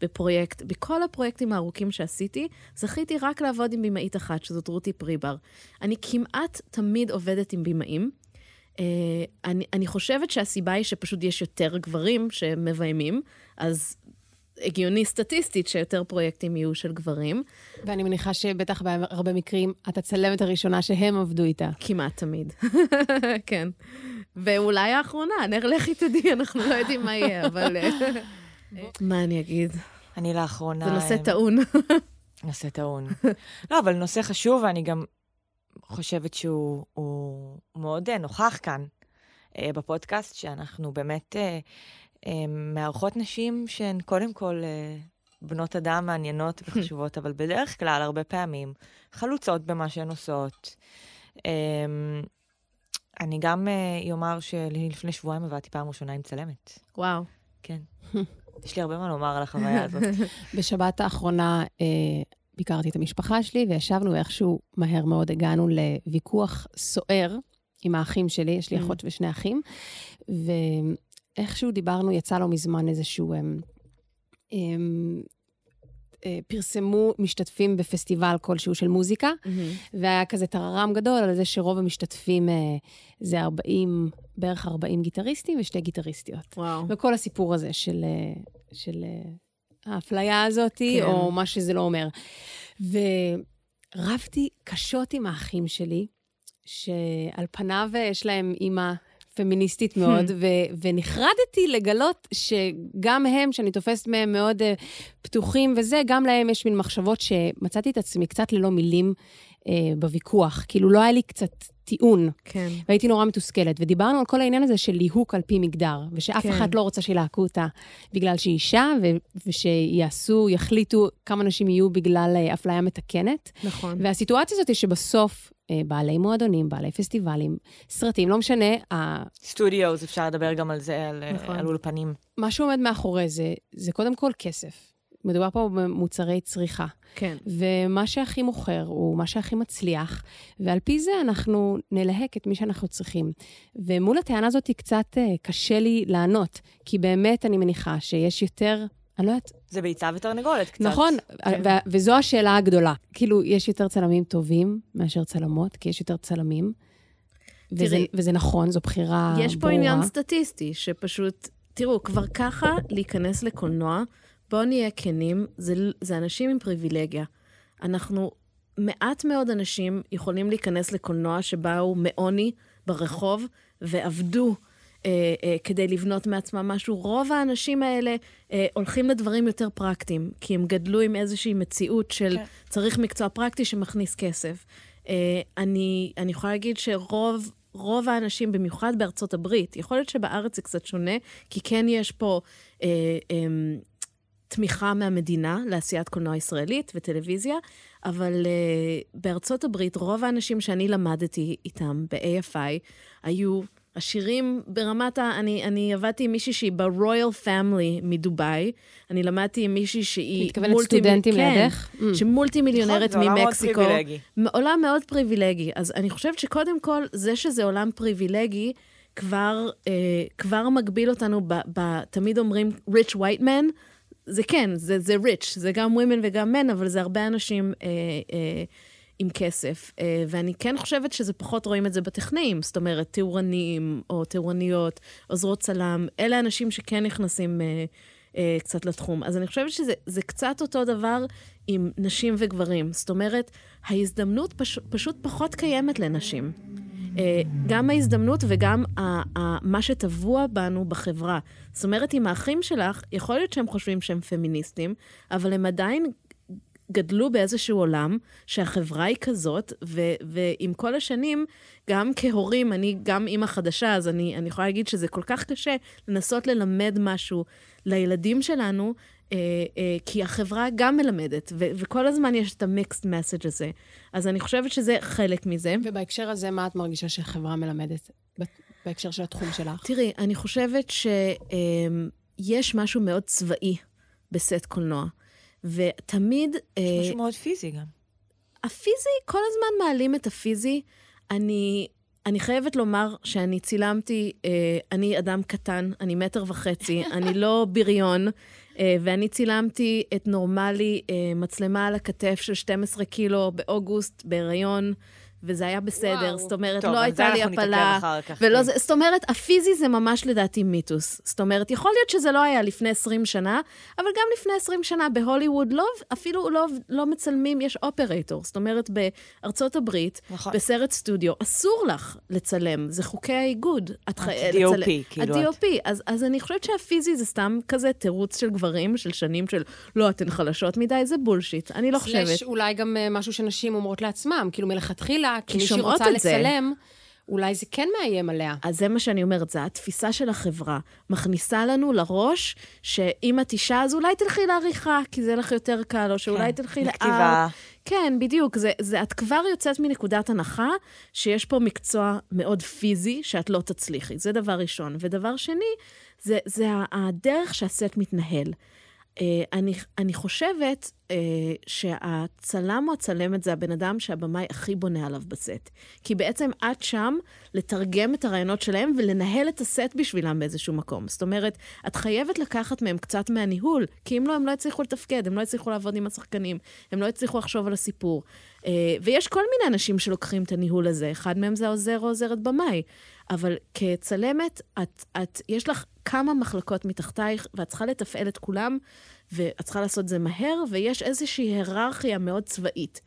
בפרויקט, בכל הפרויקטים הארוכים שעשיתי, זכיתי רק לעבוד עם במאית אחת, שזאת רותי פריבר. אני כמעט תמיד עובדת עם במאים. Uh, אני, אני חושבת שהסיבה היא שפשוט יש יותר גברים שמביימים, אז הגיוני סטטיסטית שיותר פרויקטים יהיו של גברים. ואני מניחה שבטח בהרבה מקרים את הצלמת הראשונה שהם עבדו איתה. כמעט תמיד, כן. ואולי האחרונה, נר לכי תדעי, אנחנו לא יודעים מה יהיה, אבל... אה, מה אני אגיד? אני לאחרונה... זה נושא אה, טעון. נושא טעון. לא, אבל נושא חשוב, ואני גם חושבת שהוא הוא מאוד אה, נוכח כאן בפודקאסט, שאנחנו באמת מארחות נשים שהן קודם כל אה, בנות אדם מעניינות וחשובות, אבל בדרך כלל, הרבה פעמים, חלוצות במה שהן עושות. אה, אני גם אה, אומר שלפני שבועיים עבדתי פעם ראשונה עם צלמת. וואו. כן. יש לי הרבה מה לומר על החוויה הזאת. בשבת האחרונה אה, ביקרתי את המשפחה שלי, וישבנו ואיכשהו מהר מאוד הגענו לוויכוח סוער עם האחים שלי, יש לי Mm. אחות ושני אחים, ואיכשהו דיברנו, יצא לא מזמן איזשהו... הם, הם, אה, פרסמו משתתפים בפסטיבל כלשהו של מוזיקה, והיה כזה טררם גדול על זה שרוב המשתתפים אה, זה 40, בערך 40 גיטריסטים ושתי גיטריסטיות. וואו. וכל הסיפור הזה של, אה, של האפליה הזאת, כן. או מה שזה לא אומר. ורבתי קשות עם האחים שלי, שעל פניו יש להם אימא פמיניסטית מאוד, ו- ונחרדתי לגלות שגם הם, שאני תופסת מהם מאוד uh, פתוחים וזה, גם להם יש מין מחשבות שמצאתי את עצמי קצת ללא מילים uh, בוויכוח. כאילו, לא היה לי קצת טיעון. כן. והייתי נורא מתוסכלת, ודיברנו על כל העניין הזה של ליהוק על פי מגדר, ושאף כן. אחד לא רוצה שילהקו אותה בגלל שהיא אישה, ו- ושיעשו, יחליטו כמה נשים יהיו בגלל אה, אפליה מתקנת. נכון. והסיטואציה הזאת היא שבסוף בעלי מועדונים, בעלי פסטיבלים, סרטים, לא משנה, ה- סטודיוס, אפשר לדבר גם על זה, על, נכון. על אולפנים. מה שעומד מאחורי זה, זה קודם כל כסף. מדובר פה במוצרי צריכה. כן. ומה שהכי מוכר הוא מה שהכי מצליח, ועל פי זה אנחנו נלהק את מי שאנחנו צריכים. ומול הטענה הזאת קצת אה, קשה לי לענות, כי באמת אני מניחה שיש יותר, אני לא יודעת, זה ביצה ותרנגולת קצת. נכון, כן. ו- וזו השאלה הגדולה. כאילו, יש יותר צלמים טובים מאשר צלמות, כי יש יותר צלמים. וזה, תראי, וזה נכון, זו בחירה ברורה. יש פה עניין סטטיסטי, שפשוט, תראו, כבר ככה להיכנס לקולנוע, בואו נהיה כנים, זה, זה אנשים עם פריבילגיה. אנחנו, מעט מאוד אנשים יכולים להיכנס לקולנוע שבאו מעוני ברחוב ועבדו. אה, אה, כדי לבנות מעצמם משהו. רוב האנשים האלה אה, הולכים לדברים יותר פרקטיים, כי הם גדלו עם איזושהי מציאות של כן. צריך מקצוע פרקטי שמכניס כסף. אה, אני, אני יכולה להגיד שרוב רוב האנשים, במיוחד בארצות הברית, יכול להיות שבארץ זה קצת שונה, כי כן יש פה אה, אה, תמיכה מהמדינה לעשיית קולנוע ישראלית וטלוויזיה, אבל אה, בארצות הברית רוב האנשים שאני למדתי איתם ב-AFI היו עשירים ברמת ה... אני, אני עבדתי עם מישהי שהיא ברויאל פאמילי מדובאי, אני למדתי עם מישהי שהיא... מתכוונת מולטי- סטודנטים כן, לידך? Mm. שמולטי מיליונרת נכון, זה עולם מאוד ממקסיקו. פריבילגי. עולם מאוד פריבילגי. אז אני חושבת שקודם כל, זה שזה עולם פריבילגי, כבר, אה, כבר מגביל אותנו, ב, ב, תמיד אומרים rich white man, זה כן, זה, זה rich, זה גם women וגם men, אבל זה הרבה אנשים אה, אה, עם כסף. אה, ואני כן חושבת שזה פחות רואים את זה בטכנאים, זאת אומרת, תאורנים או תאורניות, עוזרות צלם, אלה אנשים שכן נכנסים אה, אה, קצת לתחום. אז אני חושבת שזה זה קצת אותו דבר עם נשים וגברים. זאת אומרת, ההזדמנות פש, פשוט פחות קיימת לנשים. גם ההזדמנות וגם ה, ה, מה שטבוע בנו בחברה. זאת אומרת, עם האחים שלך, יכול להיות שהם חושבים שהם פמיניסטים, אבל הם עדיין גדלו באיזשהו עולם שהחברה היא כזאת, ו- ועם כל השנים, גם כהורים, אני גם אימא חדשה, אז אני, אני יכולה להגיד שזה כל כך קשה לנסות ללמד משהו לילדים שלנו, אה, אה, כי החברה גם מלמדת, ו- וכל הזמן יש את המיקסט מסאג' הזה. אז אני חושבת שזה חלק מזה. ובהקשר הזה, מה את מרגישה שהחברה מלמדת? בהקשר של התחום שלך? תראי, אני חושבת שיש משהו מאוד צבאי בסט קולנוע, ותמיד... אה, משהו מאוד פיזי גם. הפיזי, כל הזמן מעלים את הפיזי. אני, אני חייבת לומר שאני צילמתי, אה, אני אדם קטן, אני מטר וחצי, אני לא בריון, אה, ואני צילמתי את נורמלי, אה, מצלמה על הכתף של 12 קילו באוגוסט, בהיריון, וזה היה בסדר, וואו. זאת אומרת, טוב, לא על זה הייתה לי אנחנו נתעכב הפלה. אחר כך, ולא כן. זה, זאת אומרת, הפיזי זה ממש לדעתי מיתוס. זאת אומרת, יכול להיות שזה לא היה לפני 20 שנה, אבל גם לפני 20 שנה בהוליווד לא, אפילו לא, לא מצלמים, יש אופרטור. זאת אומרת, בארצות הברית, נכון. בסרט סטודיו, אסור לך לצלם, זה חוקי האיגוד. את חי- ה-DOP, לצלם- כאילו, ה-DOP. אז, אז אני חושבת שהפיזי זה סתם כזה תירוץ של גברים, של שנים של, לא, אתן חלשות מדי, זה בולשיט. אני לא חושבת. סלש אולי גם אה, משהו שנשים אומרות לעצמם, כאילו מלכתחילה, כי כי מישהי רוצה את זה. לצלם, אולי זה כן מאיים עליה. אז זה מה שאני אומרת, זה התפיסה של החברה. מכניסה לנו לראש שאם את אישה, אז אולי תלכי לעריכה, כי זה לך יותר קל, או שאולי כן, תלכי לארט. לכתיבה. כן, בדיוק. זה, זה, את כבר יוצאת מנקודת הנחה שיש פה מקצוע מאוד פיזי, שאת לא תצליחי. זה דבר ראשון. ודבר שני, זה, זה הדרך שהסט מתנהל. Uh, אני, אני חושבת uh, שהצלם או הצלמת זה הבן אדם שהבמאי הכי בונה עליו בסט. כי בעצם את שם לתרגם את הרעיונות שלהם ולנהל את הסט בשבילם באיזשהו מקום. זאת אומרת, את חייבת לקחת מהם קצת מהניהול, כי אם לא, הם לא יצליחו לתפקד, הם לא יצליחו לעבוד עם השחקנים, הם לא יצליחו לחשוב על הסיפור. Uh, ויש כל מיני אנשים שלוקחים את הניהול הזה, אחד מהם זה העוזר או עוזרת במאי. אבל כצלמת, את, את, יש לך כמה מחלקות מתחתייך, ואת צריכה לתפעל את כולם, ואת צריכה לעשות את זה מהר, ויש איזושהי היררכיה מאוד צבאית.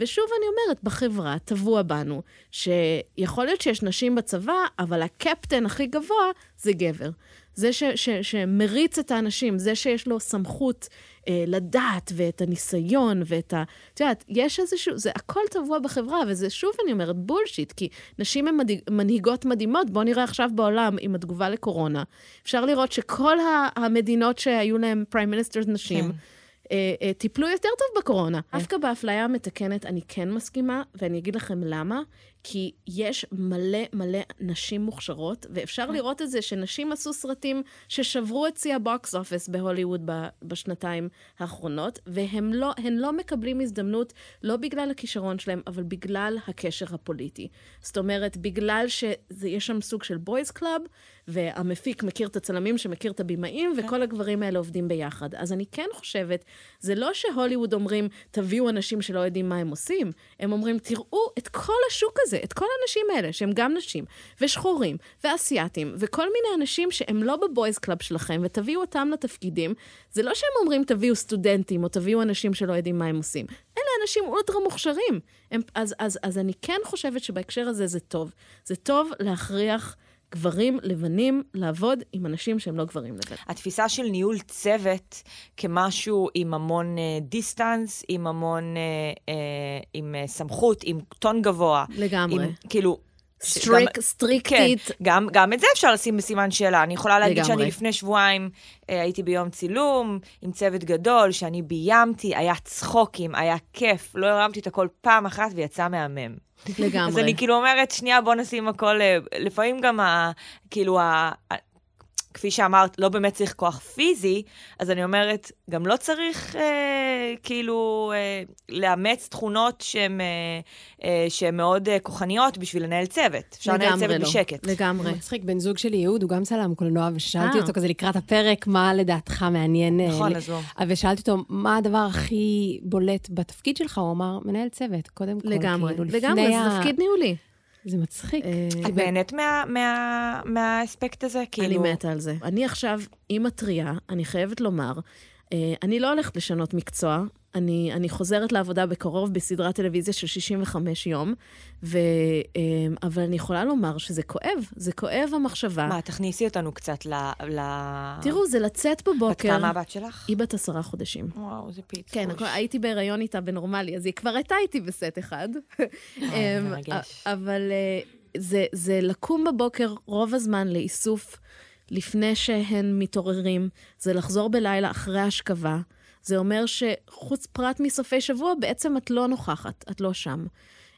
ושוב אני אומרת, בחברה טבוע בנו, שיכול להיות שיש נשים בצבא, אבל הקפטן הכי גבוה זה גבר. זה ש, ש, שמריץ את האנשים, זה שיש לו סמכות אה, לדעת ואת הניסיון ואת ה... את יודעת, יש איזשהו... זה הכל טבוע בחברה, וזה שוב, אני אומרת, בולשיט, כי נשים הן מדהיג, מנהיגות מדהימות. בואו נראה עכשיו בעולם עם התגובה לקורונה. אפשר לראות שכל ה- המדינות שהיו להן prime ministers נשים, כן. אה, אה, טיפלו יותר טוב בקורונה. דווקא באפליה המתקנת אני כן מסכימה, ואני אגיד לכם למה. כי יש מלא מלא נשים מוכשרות, ואפשר לראות את זה שנשים עשו סרטים ששברו את שיא ה box office בהוליווד בשנתיים האחרונות, והם לא, הם לא מקבלים הזדמנות, לא בגלל הכישרון שלהם, אבל בגלל הקשר הפוליטי. זאת אומרת, בגלל שיש שם סוג של boys club, והמפיק מכיר את הצלמים שמכיר את הבימאים, וכל הגברים האלה עובדים ביחד. אז אני כן חושבת, זה לא שהוליווד אומרים, תביאו אנשים שלא יודעים מה הם עושים, הם אומרים, תראו את כל השוק הזה, את כל האנשים האלה, שהם גם נשים, ושחורים, ואסייתים, וכל מיני אנשים שהם לא ב boys club שלכם, ותביאו אותם לתפקידים. זה לא שהם אומרים, תביאו סטודנטים, או תביאו אנשים שלא יודעים מה הם עושים. אלה אנשים אולטרה מוכשרים. הם, אז, אז, אז אני כן חושבת שבהקשר הזה זה טוב. זה טוב להכריח גברים לבנים לעבוד עם אנשים שהם לא גברים לבנים. התפיסה של ניהול צוות כמשהו עם המון אה, distance, עם המון, אה, אה, עם אה, סמכות, עם טון גבוה. לגמרי. עם, כאילו... strict, גם- סטריקטית. כן, גם, גם את זה אפשר לשים בסימן שאלה. אני יכולה להגיד לגמרי. שאני לפני שבועיים אה, הייתי ביום צילום עם צוות גדול, שאני ביימתי, היה צחוקים, היה כיף, לא הרמתי את הכל פעם אחת ויצא מהמם. לגמרי. אז אני כאילו אומרת, שנייה, בוא נשים הכל, אה, לפעמים גם ה... כאילו, ה... כפי שאמרת, לא באמת צריך כוח פיזי, אז אני אומרת, גם לא צריך אה, כאילו אה, לאמץ תכונות שהן אה, אה, מאוד אה, כוחניות בשביל לנהל צוות. אפשר לנהל צוות לא. בשקט. לגמרי. מצחיק, בן זוג שלי, יהוד, הוא גם צלם קולנוע, ושאלתי אה. אותו כזה לקראת הפרק, מה לדעתך מעניין... אה, נכון, אז הוא... ושאלתי אותו, מה הדבר הכי בולט בתפקיד שלך? הוא אמר, מנהל צוות, קודם כל. לגמרי. כאילו, לגמרי, ה- זה תפקיד ניהולי. זה מצחיק. אה, את נהנית מה- מה- מהאספקט הזה? אני כאילו... מתה על זה. אני עכשיו אימא טריה, אני חייבת לומר, אה, אני לא הולכת לשנות מקצוע. אני, אני חוזרת לעבודה בקרוב בסדרת טלוויזיה של 65 יום, ו, אה, אבל אני יכולה לומר שזה כואב, זה כואב המחשבה. מה, תכניסי אותנו קצת ל... ל... תראו, זה לצאת בת בבוקר. כמה הבת שלך? היא בת עשרה חודשים. וואו, זה פיצוש. כן, הכל- הייתי בהיריון איתה בנורמלי, אז היא כבר הייתה איתי בסט אחד. אמ. אבל אה, זה, זה לקום בבוקר רוב הזמן לאיסוף לפני שהן מתעוררים, זה לחזור בלילה אחרי השכבה. זה אומר שחוץ פרט מסופי שבוע, בעצם את לא נוכחת, את לא שם.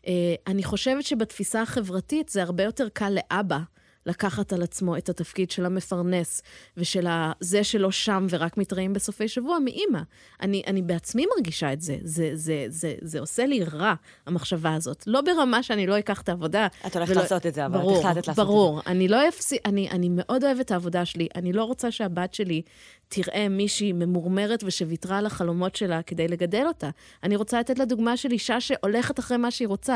אה, אני חושבת שבתפיסה החברתית זה הרבה יותר קל לאבא לקחת על עצמו את התפקיד של המפרנס ושל זה שלא שם ורק מתראים בסופי שבוע מאימא. אני, אני בעצמי מרגישה את זה. זה, זה, זה. זה עושה לי רע, המחשבה הזאת. לא ברמה שאני לא אקח את העבודה. את הולכת ולא... לעשות את זה, אבל ברור, את החלטת לעשות ברור. את זה. ברור, אני לא אפסיק, אני, אני מאוד אוהבת את העבודה שלי. אני לא רוצה שהבת שלי תראה מישהי ממורמרת ושוויתרה על החלומות שלה כדי לגדל אותה. אני רוצה לתת לה דוגמה של אישה שהולכת אחרי מה שהיא רוצה.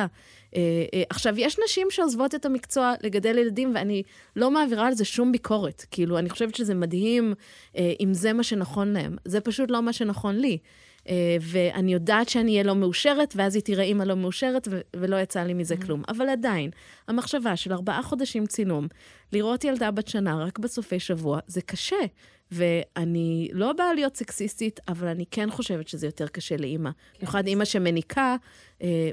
אה, אה, עכשיו, יש נשים שעוזבות את המקצוע לגדל ילדים, ואני לא מעבירה על זה שום ביקורת. כאילו, אני חושבת שזה מדהים אה, אם זה מה שנכון להם. זה פשוט לא מה שנכון לי. אה, ואני יודעת שאני אהיה לא מאושרת, ואז היא תראה אימא לא מאושרת, ו- ולא יצא לי מזה mm-hmm. כלום. אבל עדיין, המחשבה של ארבעה חודשים צילום, לראות ילדה בת שנה רק בסופי שבוע, זה קשה. ואני לא באה להיות סקסיסטית, אבל אני כן חושבת שזה יותר קשה לאימא. כן. במיוחד אימא שמניקה, אה,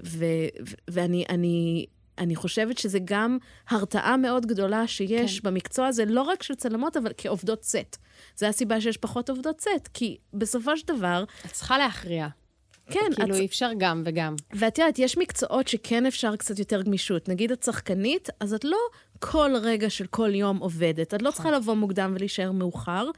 ואני אני, אני חושבת שזה גם הרתעה מאוד גדולה שיש כן. במקצוע הזה, לא רק של צלמות, אבל כעובדות סט. זו הסיבה שיש פחות עובדות סט, כי בסופו של דבר... את צריכה להכריע. כן. כאילו, אי אפשר גם וגם. ואת יודעת, יש מקצועות שכן אפשר קצת יותר גמישות. נגיד את שחקנית, אז את לא כל רגע של כל יום עובדת. את לא צריכה נכון. לבוא מוקדם ולהישאר מאוחר.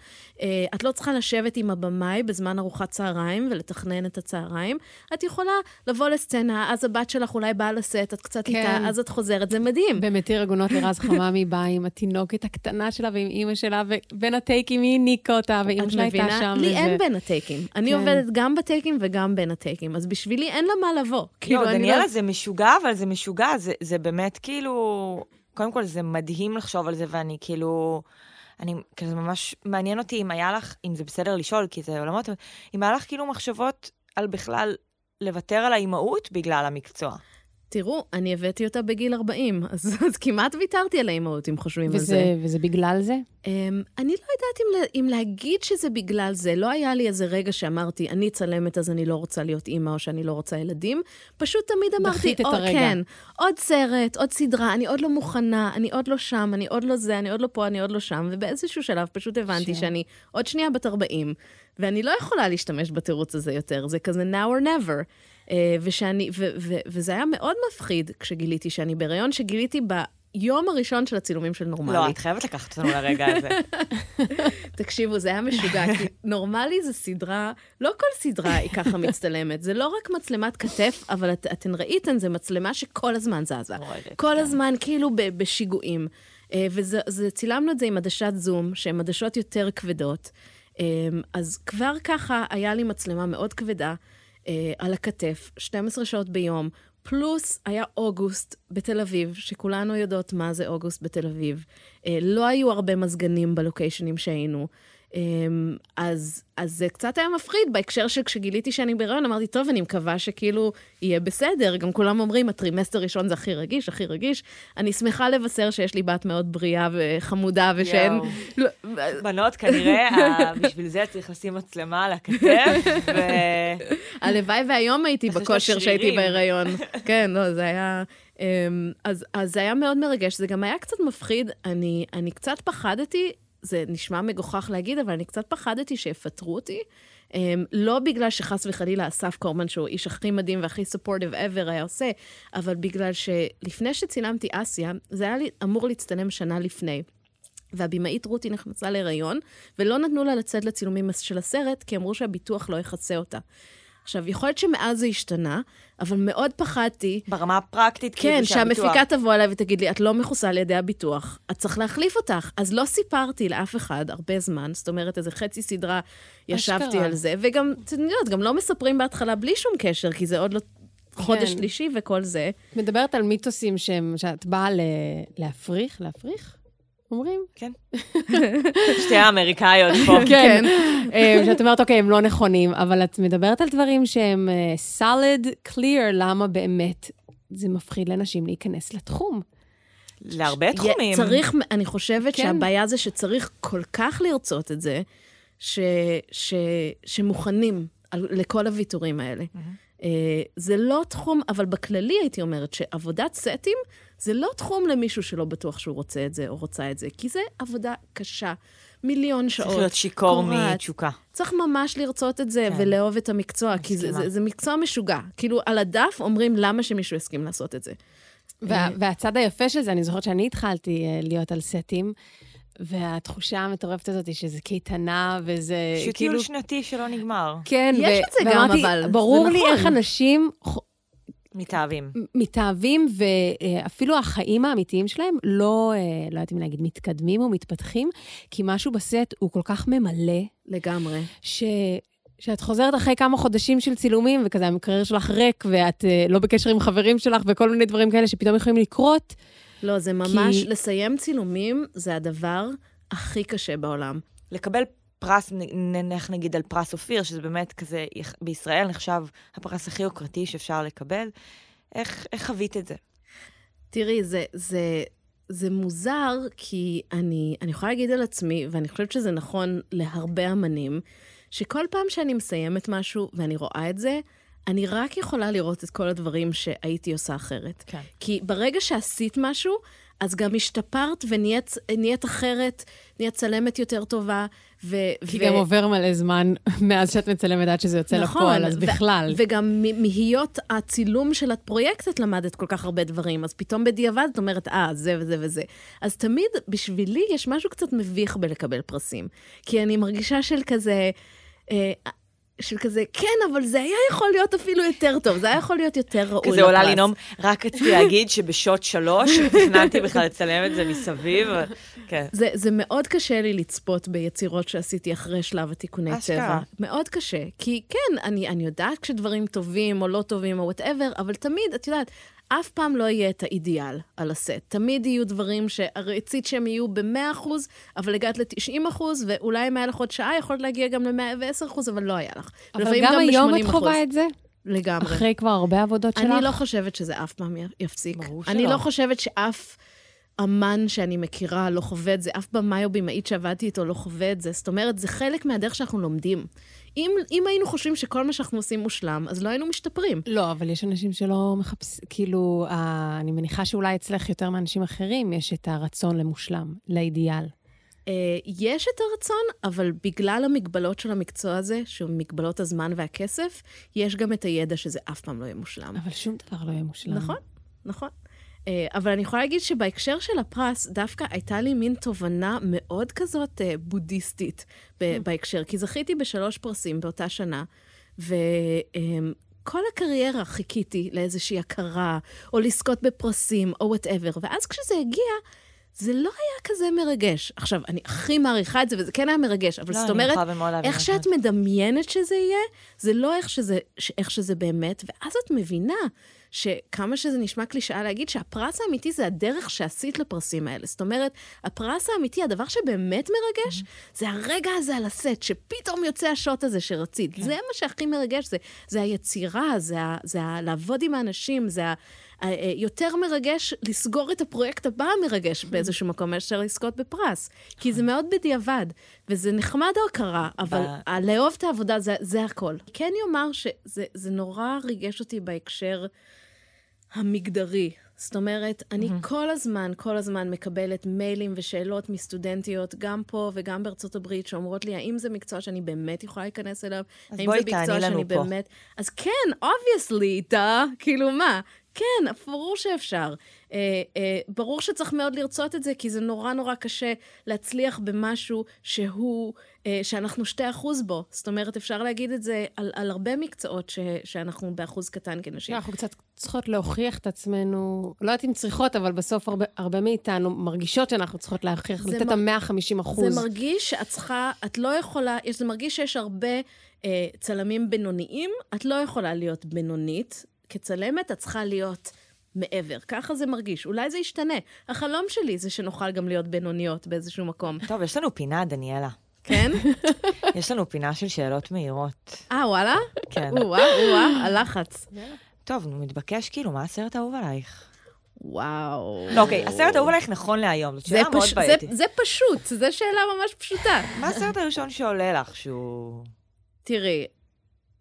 אה, את לא צריכה לשבת עם הבמאי בזמן ארוחת צהריים ולתכנן את הצהריים. את יכולה לבוא לסצנה, אז הבת שלך אולי באה לסט, את קצת כן. איתה, אז את חוזרת, זה מדהים. במתיר עגונות לרז חממי באה עם התינוקת הקטנה שלה ועם אימא שלה, ובין הטייקים היא הניקה אותה, ואימא שלה הייתה שם. לי וזה... אין בין הטייקים. אני כן. עובדת גם בטייקים וגם בין הטייקים, אז בשבילי אין לה מה לבוא. לא, כאילו, דניאלה, לא... זה משוגע, אבל זה משוגע, זה, זה באמת כאילו... קודם כל, זה מדהים לחשוב על זה, ואני כאילו... אני, כאילו, זה ממש מעניין אותי אם היה לך, אם זה בסדר לשאול, כי זה עולמות, אם היה לך כאילו מחשבות על בכלל לוותר על האימהות בגלל המקצוע. תראו, אני הבאתי אותה בגיל 40, אז, אז כמעט ויתרתי על האימהות, אם חושבים וזה, על זה. וזה בגלל זה? Um, אני לא יודעת אם, אם להגיד שזה בגלל זה. לא היה לי איזה רגע שאמרתי, אני צלמת אז אני לא רוצה להיות אימא, או שאני לא רוצה ילדים. פשוט תמיד אמרתי, את הרגע. כן, עוד סרט, עוד סדרה, אני עוד לא מוכנה, אני עוד לא שם, אני עוד לא זה, אני עוד לא פה, אני עוד לא שם. ובאיזשהו שלב פשוט הבנתי ש... שאני עוד שנייה בת 40, ואני לא יכולה להשתמש בתירוץ הזה יותר. זה כזה now or never. אה, ושאני, ו, ו, וזה היה מאוד מפחיד כשגיליתי שאני בהיריון, שגיליתי ביום הראשון של הצילומים של נורמלי. לא, את חייבת לקחת אותנו לרגע הזה. תקשיבו, זה היה משוגע, כי נורמלי זה סדרה, לא כל סדרה היא ככה מצטלמת. זה לא רק מצלמת כתף, אבל את, אתן ראיתן, זה מצלמה שכל הזמן זזה. כל כן. הזמן, כאילו בשיגועים. אה, וצילמנו את זה עם עדשת זום, שהן עדשות יותר כבדות. אה, אז כבר ככה היה לי מצלמה מאוד כבדה. אה, על הכתף, 12 שעות ביום, פלוס היה אוגוסט בתל אביב, שכולנו יודעות מה זה אוגוסט בתל אביב. אה, לא היו הרבה מזגנים בלוקיישנים שהיינו. אמ, אז, אז זה קצת היה מפחיד בהקשר שכשגיליתי שאני בהיריון, אמרתי, טוב, אני מקווה שכאילו יהיה בסדר. גם כולם אומרים, הטרימסטר ראשון זה הכי רגיש, הכי רגיש. אני שמחה לבשר שיש לי בת מאוד בריאה וחמודה, ושאין... לא, בנות, כנראה, בשביל זה צריך לשים מצלמה על הכתף, ו... הלוואי והיום הייתי בכושר שהייתי בהיריון. כן, לא, זה היה... אמ, אז, אז זה היה מאוד מרגש. זה גם היה קצת מפחיד. אני, אני קצת פחדתי זה נשמע מגוחך להגיד, אבל אני קצת פחדתי שיפטרו אותי. Um, לא בגלל שחס וחלילה אסף קורמן, שהוא האיש הכי מדהים והכי סופורטיב ever היה עושה, אבל בגלל שלפני שצילמתי אסיה, זה היה לי, אמור להצטלם שנה לפני. והבמאית רותי נכנסה להיריון, ולא נתנו לה לצאת לצילומים של הסרט, כי אמרו שהביטוח לא יכסה אותה. עכשיו, יכול להיות שמאז זה השתנה, אבל מאוד פחדתי... ברמה הפרקטית, כאילו, כן, שהמפיקה תבוא אליי ותגיד לי, את לא מכוסה על ידי הביטוח, את צריך להחליף אותך. אז לא סיפרתי לאף אחד הרבה זמן, זאת אומרת, איזה חצי סדרה ישבתי אשכרה. על זה, וגם, את יודעת, גם לא מספרים בהתחלה בלי שום קשר, כי זה עוד לא חודש כן. שלישי וכל זה. מדברת על מיתוסים שהם, שאת באה להפריך, להפריך? אומרים? כן. שתי האמריקאיות פה. כן. אה, שאת אומרת, אוקיי, הם לא נכונים, אבל את מדברת על דברים שהם uh, solid, clear, למה באמת זה מפחיד לנשים להיכנס לתחום. להרבה תחומים. צריך, אני חושבת כן. שהבעיה זה שצריך כל כך לרצות את זה, ש, ש, שמוכנים על, לכל הוויתורים האלה. Mm-hmm. אה, זה לא תחום, אבל בכללי הייתי אומרת שעבודת סטים זה לא תחום למישהו שלא בטוח שהוא רוצה את זה או רוצה את זה, כי זה עבודה קשה. מיליון שעות. צריך להיות שיכור. מתשוקה. צריך ממש לרצות את זה כן. ולאהוב את המקצוע, כי זה. זה, זה מקצוע משוגע. כאילו, על הדף אומרים למה שמישהו יסכים לעשות את זה. וה, והצד היפה של זה, אני זוכרת שאני התחלתי אה, להיות על סטים, והתחושה המטורפת הזאת היא שזה קייטנה, וזה כאילו... טיול שנתי שלא נגמר. כן, יש את זה גם, ואמרתי, אבל ברור לי נכון. איך אנשים מתאהבים. מתאהבים, ואפילו החיים האמיתיים שלהם לא, אה, לא יודעת אם להגיד, מתקדמים או מתפתחים, כי משהו בסט הוא כל כך ממלא, לגמרי. ש... שאת חוזרת אחרי כמה חודשים של צילומים, וכזה המקרר שלך ריק, ואת אה, לא בקשר עם חברים שלך, וכל מיני דברים כאלה שפתאום יכולים לקרות. לא, זה ממש, כי- לסיים צילומים זה הדבר הכי קשה בעולם. לקבל פרס, נלך נגיד על פרס אופיר, שזה באמת כזה, בישראל נחשב הפרס הכי יוקרתי שאפשר לקבל. איך, איך חווית את זה? תראי, זה, זה, זה מוזר, כי אני, אני יכולה להגיד על עצמי, ואני חושבת שזה נכון להרבה אמנים, שכל פעם שאני מסיימת משהו ואני רואה את זה, אני רק יכולה לראות את כל הדברים שהייתי עושה אחרת. כן. כי ברגע שעשית משהו, אז גם השתפרת ונהיית נהיית אחרת, נהיית צלמת יותר טובה, ו... כי ו- גם עובר מלא זמן מאז שאת מצלמת עד שזה יוצא נכון, לפועל, אז בכלל. וגם מהיות הצילום של הפרויקט, את למדת כל כך הרבה דברים, אז פתאום בדיעבד את אומרת, אה, זה וזה וזה. אז תמיד, בשבילי, יש משהו קצת מביך בלקבל פרסים. כי אני מרגישה של כזה... אה, של כזה, כן, אבל זה היה יכול להיות אפילו יותר טוב, זה היה יכול להיות יותר ראוי לפרס. כזה עולה לנאום, רק רציתי להגיד שבשוט שלוש, תכננתי בכלל לצלם את זה מסביב. כן. זה, זה מאוד קשה לי לצפות ביצירות שעשיתי אחרי שלב התיקוני צבע. מאוד קשה. כי כן, אני, אני יודעת כשדברים טובים או לא טובים או whatever, אבל תמיד, את יודעת, אף פעם לא יהיה את האידיאל על הסט. תמיד יהיו דברים שרצית שהם יהיו ב-100%, אבל הגעת ל-90%, ואולי אם היה לך עוד שעה, יכולת להגיע גם ל-110%, אבל לא היה לך. אבל לפעמים גם היום את ב-80%. חווה את זה? לגמרי. אחרי כבר הרבה עבודות שלך? אני לא חושבת שזה אף פעם יפסיק. ברור אני שלא. לא חושבת שאף אמן שאני מכירה לא חווה את זה, אף במאי או במאית שעבדתי איתו לא חווה את זה. זאת אומרת, זה חלק מהדרך שאנחנו לומדים. אם, אם היינו חושבים שכל מה שאנחנו עושים מושלם, אז לא היינו משתפרים. לא, אבל יש אנשים שלא מחפשים, כאילו, ה- אני מניחה שאולי אצלך יותר מאנשים אחרים יש את הרצון למושלם, לאידיאל. אה, יש את הרצון, אבל בגלל המגבלות של המקצוע הזה, שהוא מגבלות הזמן והכסף, יש גם את הידע שזה אף פעם לא יהיה מושלם. אבל שום דבר לא יהיה מושלם. נכון, נכון. אה, אבל אני יכולה להגיד שבהקשר של הפרס, דווקא הייתה לי מין תובנה מאוד כזאת אה, בודהיסטית ב- בהקשר, כי זכיתי בשלוש פרסים באותה שנה, וכל הקריירה חיכיתי לאיזושהי הכרה, או לזכות בפרסים, או whatever, ואז כשזה הגיע, זה לא היה כזה מרגש. עכשיו, אני הכי מעריכה את זה, וזה כן היה מרגש, אבל לא, זאת אומרת, איך את שאת. מדמיינת שזה יהיה, זה לא איך שזה, איך שזה באמת, ואז את מבינה שכמה שזה נשמע קלישאה להגיד שהפרס האמיתי זה הדרך שעשית לפרסים האלה. זאת אומרת, הפרס האמיתי, הדבר שבאמת מרגש, זה הרגע הזה על הסט, שפתאום יוצא השוט הזה שרצית. זה מה שהכי מרגש, זה, זה היצירה, זה, ה, זה ה, לעבוד עם האנשים, זה ה... ה- ה- יותר מרגש לסגור את הפרויקט הבא המרגש באיזשהו מקום, מאשר לזכות בפרס. כי זה מאוד בדיעבד, וזה נחמד ההכרה, אבל ב- לאהוב את העבודה זה, זה הכל. כן אומר שזה זה נורא ריגש אותי בהקשר המגדרי. זאת אומרת, אני כל הזמן, כל הזמן מקבלת מיילים ושאלות מסטודנטיות, גם פה וגם בארצות הברית, שאומרות לי, האם זה מקצוע שאני באמת יכולה להיכנס אליו? אז האם בואי זה מקצוע תעני לנו שאני פה. באמת... אז כן, obviously, דה, כאילו מה? כן, ברור שאפשר. אה, אה, ברור שצריך מאוד לרצות את זה, כי זה נורא נורא קשה להצליח במשהו שהוא, אה, שאנחנו שתי אחוז בו. זאת אומרת, אפשר להגיד את זה על, על הרבה מקצועות ש, שאנחנו באחוז קטן כנשים. אנחנו קצת צריכות להוכיח את עצמנו, לא יודעת אם צריכות, אבל בסוף הרבה, הרבה מאיתנו מרגישות שאנחנו צריכות להוכיח, לתת את מר- ה-150 אחוז. זה מרגיש שאת צריכה, את לא יכולה, זה מרגיש שיש הרבה אה, צלמים בינוניים, את לא יכולה להיות בינונית. כצלמת את צריכה להיות מעבר. ככה זה מרגיש. אולי זה ישתנה. החלום שלי זה שנוכל גם להיות בינוניות באיזשהו מקום. טוב, יש לנו פינה, דניאלה. כן? יש לנו פינה של שאלות מהירות. אה, וואלה? כן. או-אה, או-אה, הלחץ. טוב, נו, מתבקש כאילו, מה הסרט האהוב עלייך? וואו. לא, אוקיי, הסרט האהוב עלייך נכון להיום, זאת שאלה מאוד בעייתית. זה פשוט, זו שאלה ממש פשוטה. מה הסרט הראשון שעולה לך שהוא... תראי,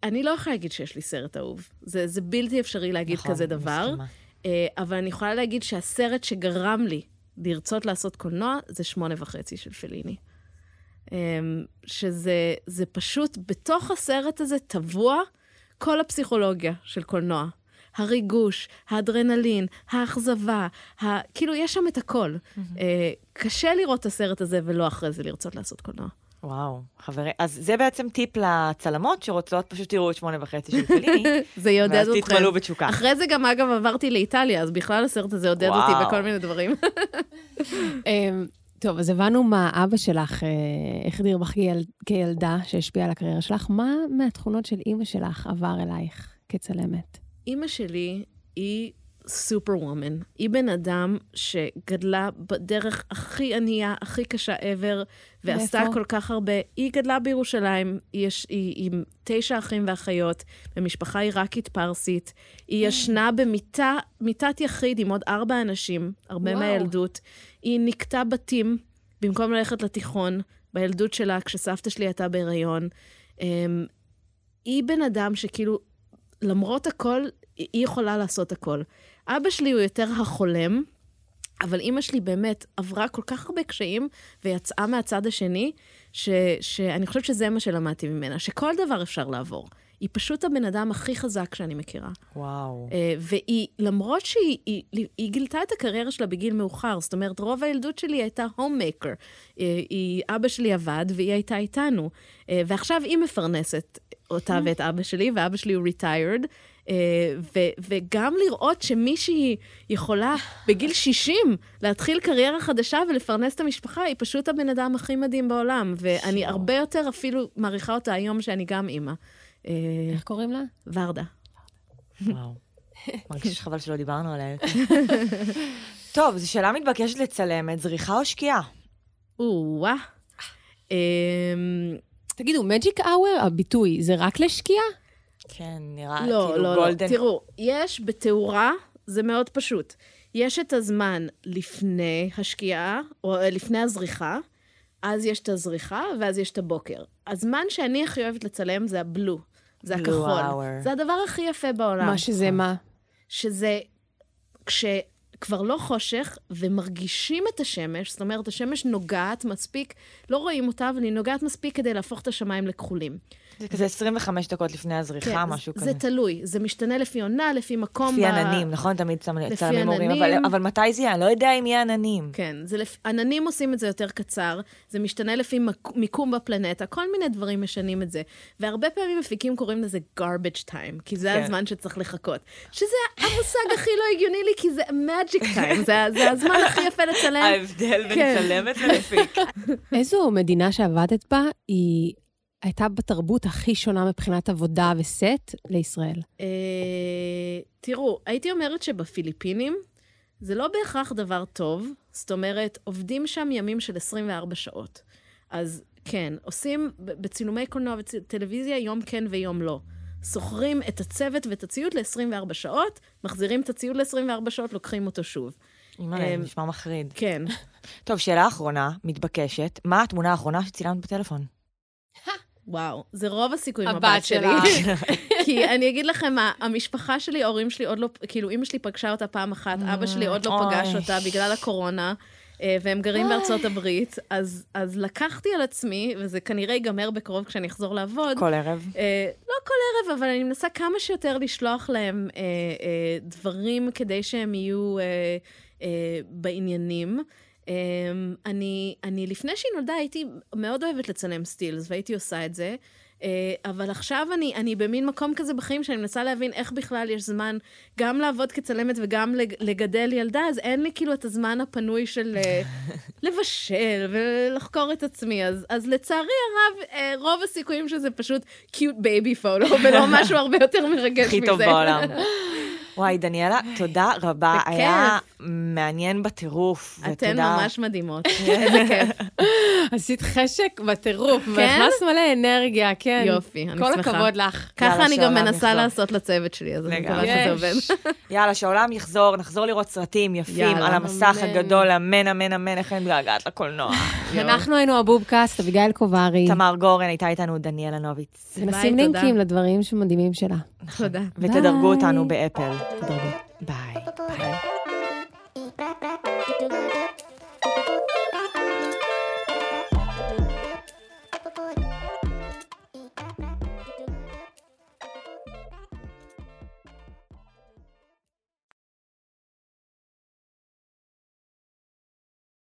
אני לא יכולה להגיד שיש לי סרט אהוב. זה, זה בלתי אפשרי להגיד נכון, כזה דבר. מסכימה. אה, אבל אני יכולה להגיד שהסרט שגרם לי לרצות לעשות קולנוע זה שמונה וחצי של פליני. אה, שזה זה פשוט, בתוך הסרט הזה טבוע כל הפסיכולוגיה של קולנוע. הריגוש, האדרנלין, האכזבה, ה... כאילו, יש שם את הכל. אה, קשה לראות את הסרט הזה ולא אחרי זה לרצות לעשות קולנוע. וואו, חברים, אז זה בעצם טיפ לצלמות שרוצות, פשוט תראו את שמונה וחצי של פליני, זה יעודד ואז אתכם. תתמלאו בתשוקה. אחרי זה גם, אגב, עברתי לאיטליה, אז בכלל הסרט הזה עודד וואו. אותי בכל מיני דברים. אמ, טוב, אז הבנו מה אבא שלך אה, החדיר בך כיל, כילדה שהשפיע על הקריירה שלך. מה מהתכונות של אימא שלך עבר אלייך כצלמת? אימא שלי היא סופר וומן. היא בן אדם שגדלה בדרך הכי ענייה, הכי קשה ever, ועשתה? כל כך הרבה. היא גדלה בירושלים, היא, יש, היא עם תשע אחים ואחיות, במשפחה עיראקית פרסית. היא ישנה במיטה, מיטת יחיד עם עוד ארבע אנשים, הרבה וואו. מהילדות. היא נקטה בתים במקום ללכת לתיכון, בילדות שלה, כשסבתא שלי הייתה בהיריון. אמ, היא בן אדם שכאילו, למרות הכל, היא יכולה לעשות הכל. אבא שלי הוא יותר החולם, אבל אימא שלי באמת עברה כל כך הרבה קשיים ויצאה מהצד השני, ש, שאני חושבת שזה מה שלמדתי ממנה, שכל דבר אפשר לעבור. היא פשוט הבן אדם הכי חזק שאני מכירה. וואו. אה, והיא, למרות שהיא היא, היא גילתה את הקריירה שלה בגיל מאוחר, זאת אומרת, רוב הילדות שלי הייתה הוממייקר. היא, אבא שלי עבד והיא הייתה איתנו. אה, ועכשיו היא מפרנסת אותה ואת אבא שלי, ואבא שלי הוא retired. אה, ו- וגם לראות שמישהי יכולה בגיל 60 להתחיל קריירה חדשה ולפרנס את המשפחה, היא פשוט הבן אדם הכי מדהים בעולם. ואני וואו. הרבה יותר אפילו מעריכה אותה היום שאני גם אימא. אה, איך קוראים לה? ורדה. וואו. מרגיש שחבל שלא דיברנו עליה. טוב, זו שאלה מתבקשת לצלמת, זריחה או שקיעה? או-אה. אמ, תגידו, מג'יק אאואר, הביטוי, זה רק לשקיעה? כן, נראה לא, כאילו לא, לא. גולדן. תראו, יש בתאורה, זה מאוד פשוט. יש את הזמן לפני השקיעה, או אה, לפני הזריחה, אז יש את הזריחה, ואז יש את הבוקר. הזמן שאני הכי אוהבת לצלם זה הבלו, זה Blue הכחול. hour. זה הדבר הכי יפה בעולם. מה שזה מה? שזה כשכבר לא חושך ומרגישים את השמש, זאת אומרת, השמש נוגעת מספיק, לא רואים אותה, אבל היא נוגעת מספיק כדי להפוך את השמיים לכחולים. זה כזה 25 דקות לפני הזריחה, משהו כן, זה כזה. זה תלוי, זה משתנה לפי עונה, לפי מקום. לפי ב- עננים, נכון? תמיד צלמים אומרים, אבל-. אבל מתי זה יהיה? אני לא יודע אם יהיה עננים. כן, זה לפ... עננים עושים את זה יותר קצר, זה משתנה לפי מק... מיקום בפלנטה, כל מיני דברים משנים את זה. והרבה פעמים מפיקים קוראים לזה garbage time, כי זה כן. הזמן שצריך לחכות. שזה המושג הכי לא הגיוני לי, כי זה magic time, זה, זה הזמן הכי יפה לצלם. ההבדל בין כן. צלמת למפיק. איזו מדינה שעבדת בה, היא הייתה בתרבות הכי שונה מבחינת עבודה וסט לישראל? אה, תראו, הייתי אומרת שבפיליפינים זה לא בהכרח דבר טוב, זאת אומרת, עובדים שם ימים של 24 שעות. אז כן, עושים בצילומי קולנוע וטלוויזיה יום כן ויום לא. שוכרים את הצוות ואת הציוד ל-24 שעות, מחזירים את הציוד ל-24 שעות, לוקחים אותו שוב. אימא'לה, אמ, נשמע מחריד. כן. טוב, שאלה אחרונה, מתבקשת. מה התמונה האחרונה שצילמת בטלפון? וואו, זה רוב הסיכויים הבת שלי. כי אני אגיד לכם מה, המשפחה שלי, ההורים שלי עוד לא, כאילו, אימא שלי פגשה אותה פעם אחת, אבא שלי עוד לא. פגש אותה בגלל הקורונה, אה, והם גרים בארצות הברית, אז, אז לקחתי על עצמי, וזה כנראה ייגמר בקרוב כשאני אחזור לעבוד. כל ערב. אה, לא כל ערב, אבל אני מנסה כמה שיותר לשלוח להם אה, אה, דברים כדי שהם יהיו אה, אה, בעניינים. אה, אני, אני, לפני שהיא נולדה, הייתי מאוד אוהבת לצלם סטילס, והייתי עושה את זה. אה, אבל עכשיו אני, אני במין מקום כזה בחיים שאני מנסה להבין איך בכלל יש זמן גם לעבוד כצלמת וגם לג- לגדל ילדה, אז אין לי כאילו את הזמן הפנוי של אה, לבשל ולחקור את עצמי. אז, אז לצערי הרב, אה, רוב הסיכויים שזה פשוט cute baby photo, ולא משהו הרבה יותר מרגש מזה. הכי טוב בעולם. וואי, דניאלה, תודה רבה. בכיף. היה מעניין בטירוף. אתן ותודה- ממש מדהימות. איזה כיף. עשית חשק בטירוף, כן? והכנסת מלא אנרגיה, כן. יופי, אני כל שמחה. הכבוד לך. ככה אני גם מנסה יחזור. לעשות לצוות שלי, אז אני מקווה. שזה יש. עובד. יאללה, שהעולם יחזור, נחזור לראות סרטים יפים. על המסך. הגדול, אמן, אמן, אמן, איך אני מתגעגעת לקולנוע. אנחנו היינו הבובקאסט, אביגיל קוברי. תמר גורן, הייתה איתנו דניאלה נוביץ. ונשים תודה. לינקים לדברים שמדהימים שלה. תודה. ותדרגו ביי. אותנו באפל. תודה. ביי. Bye.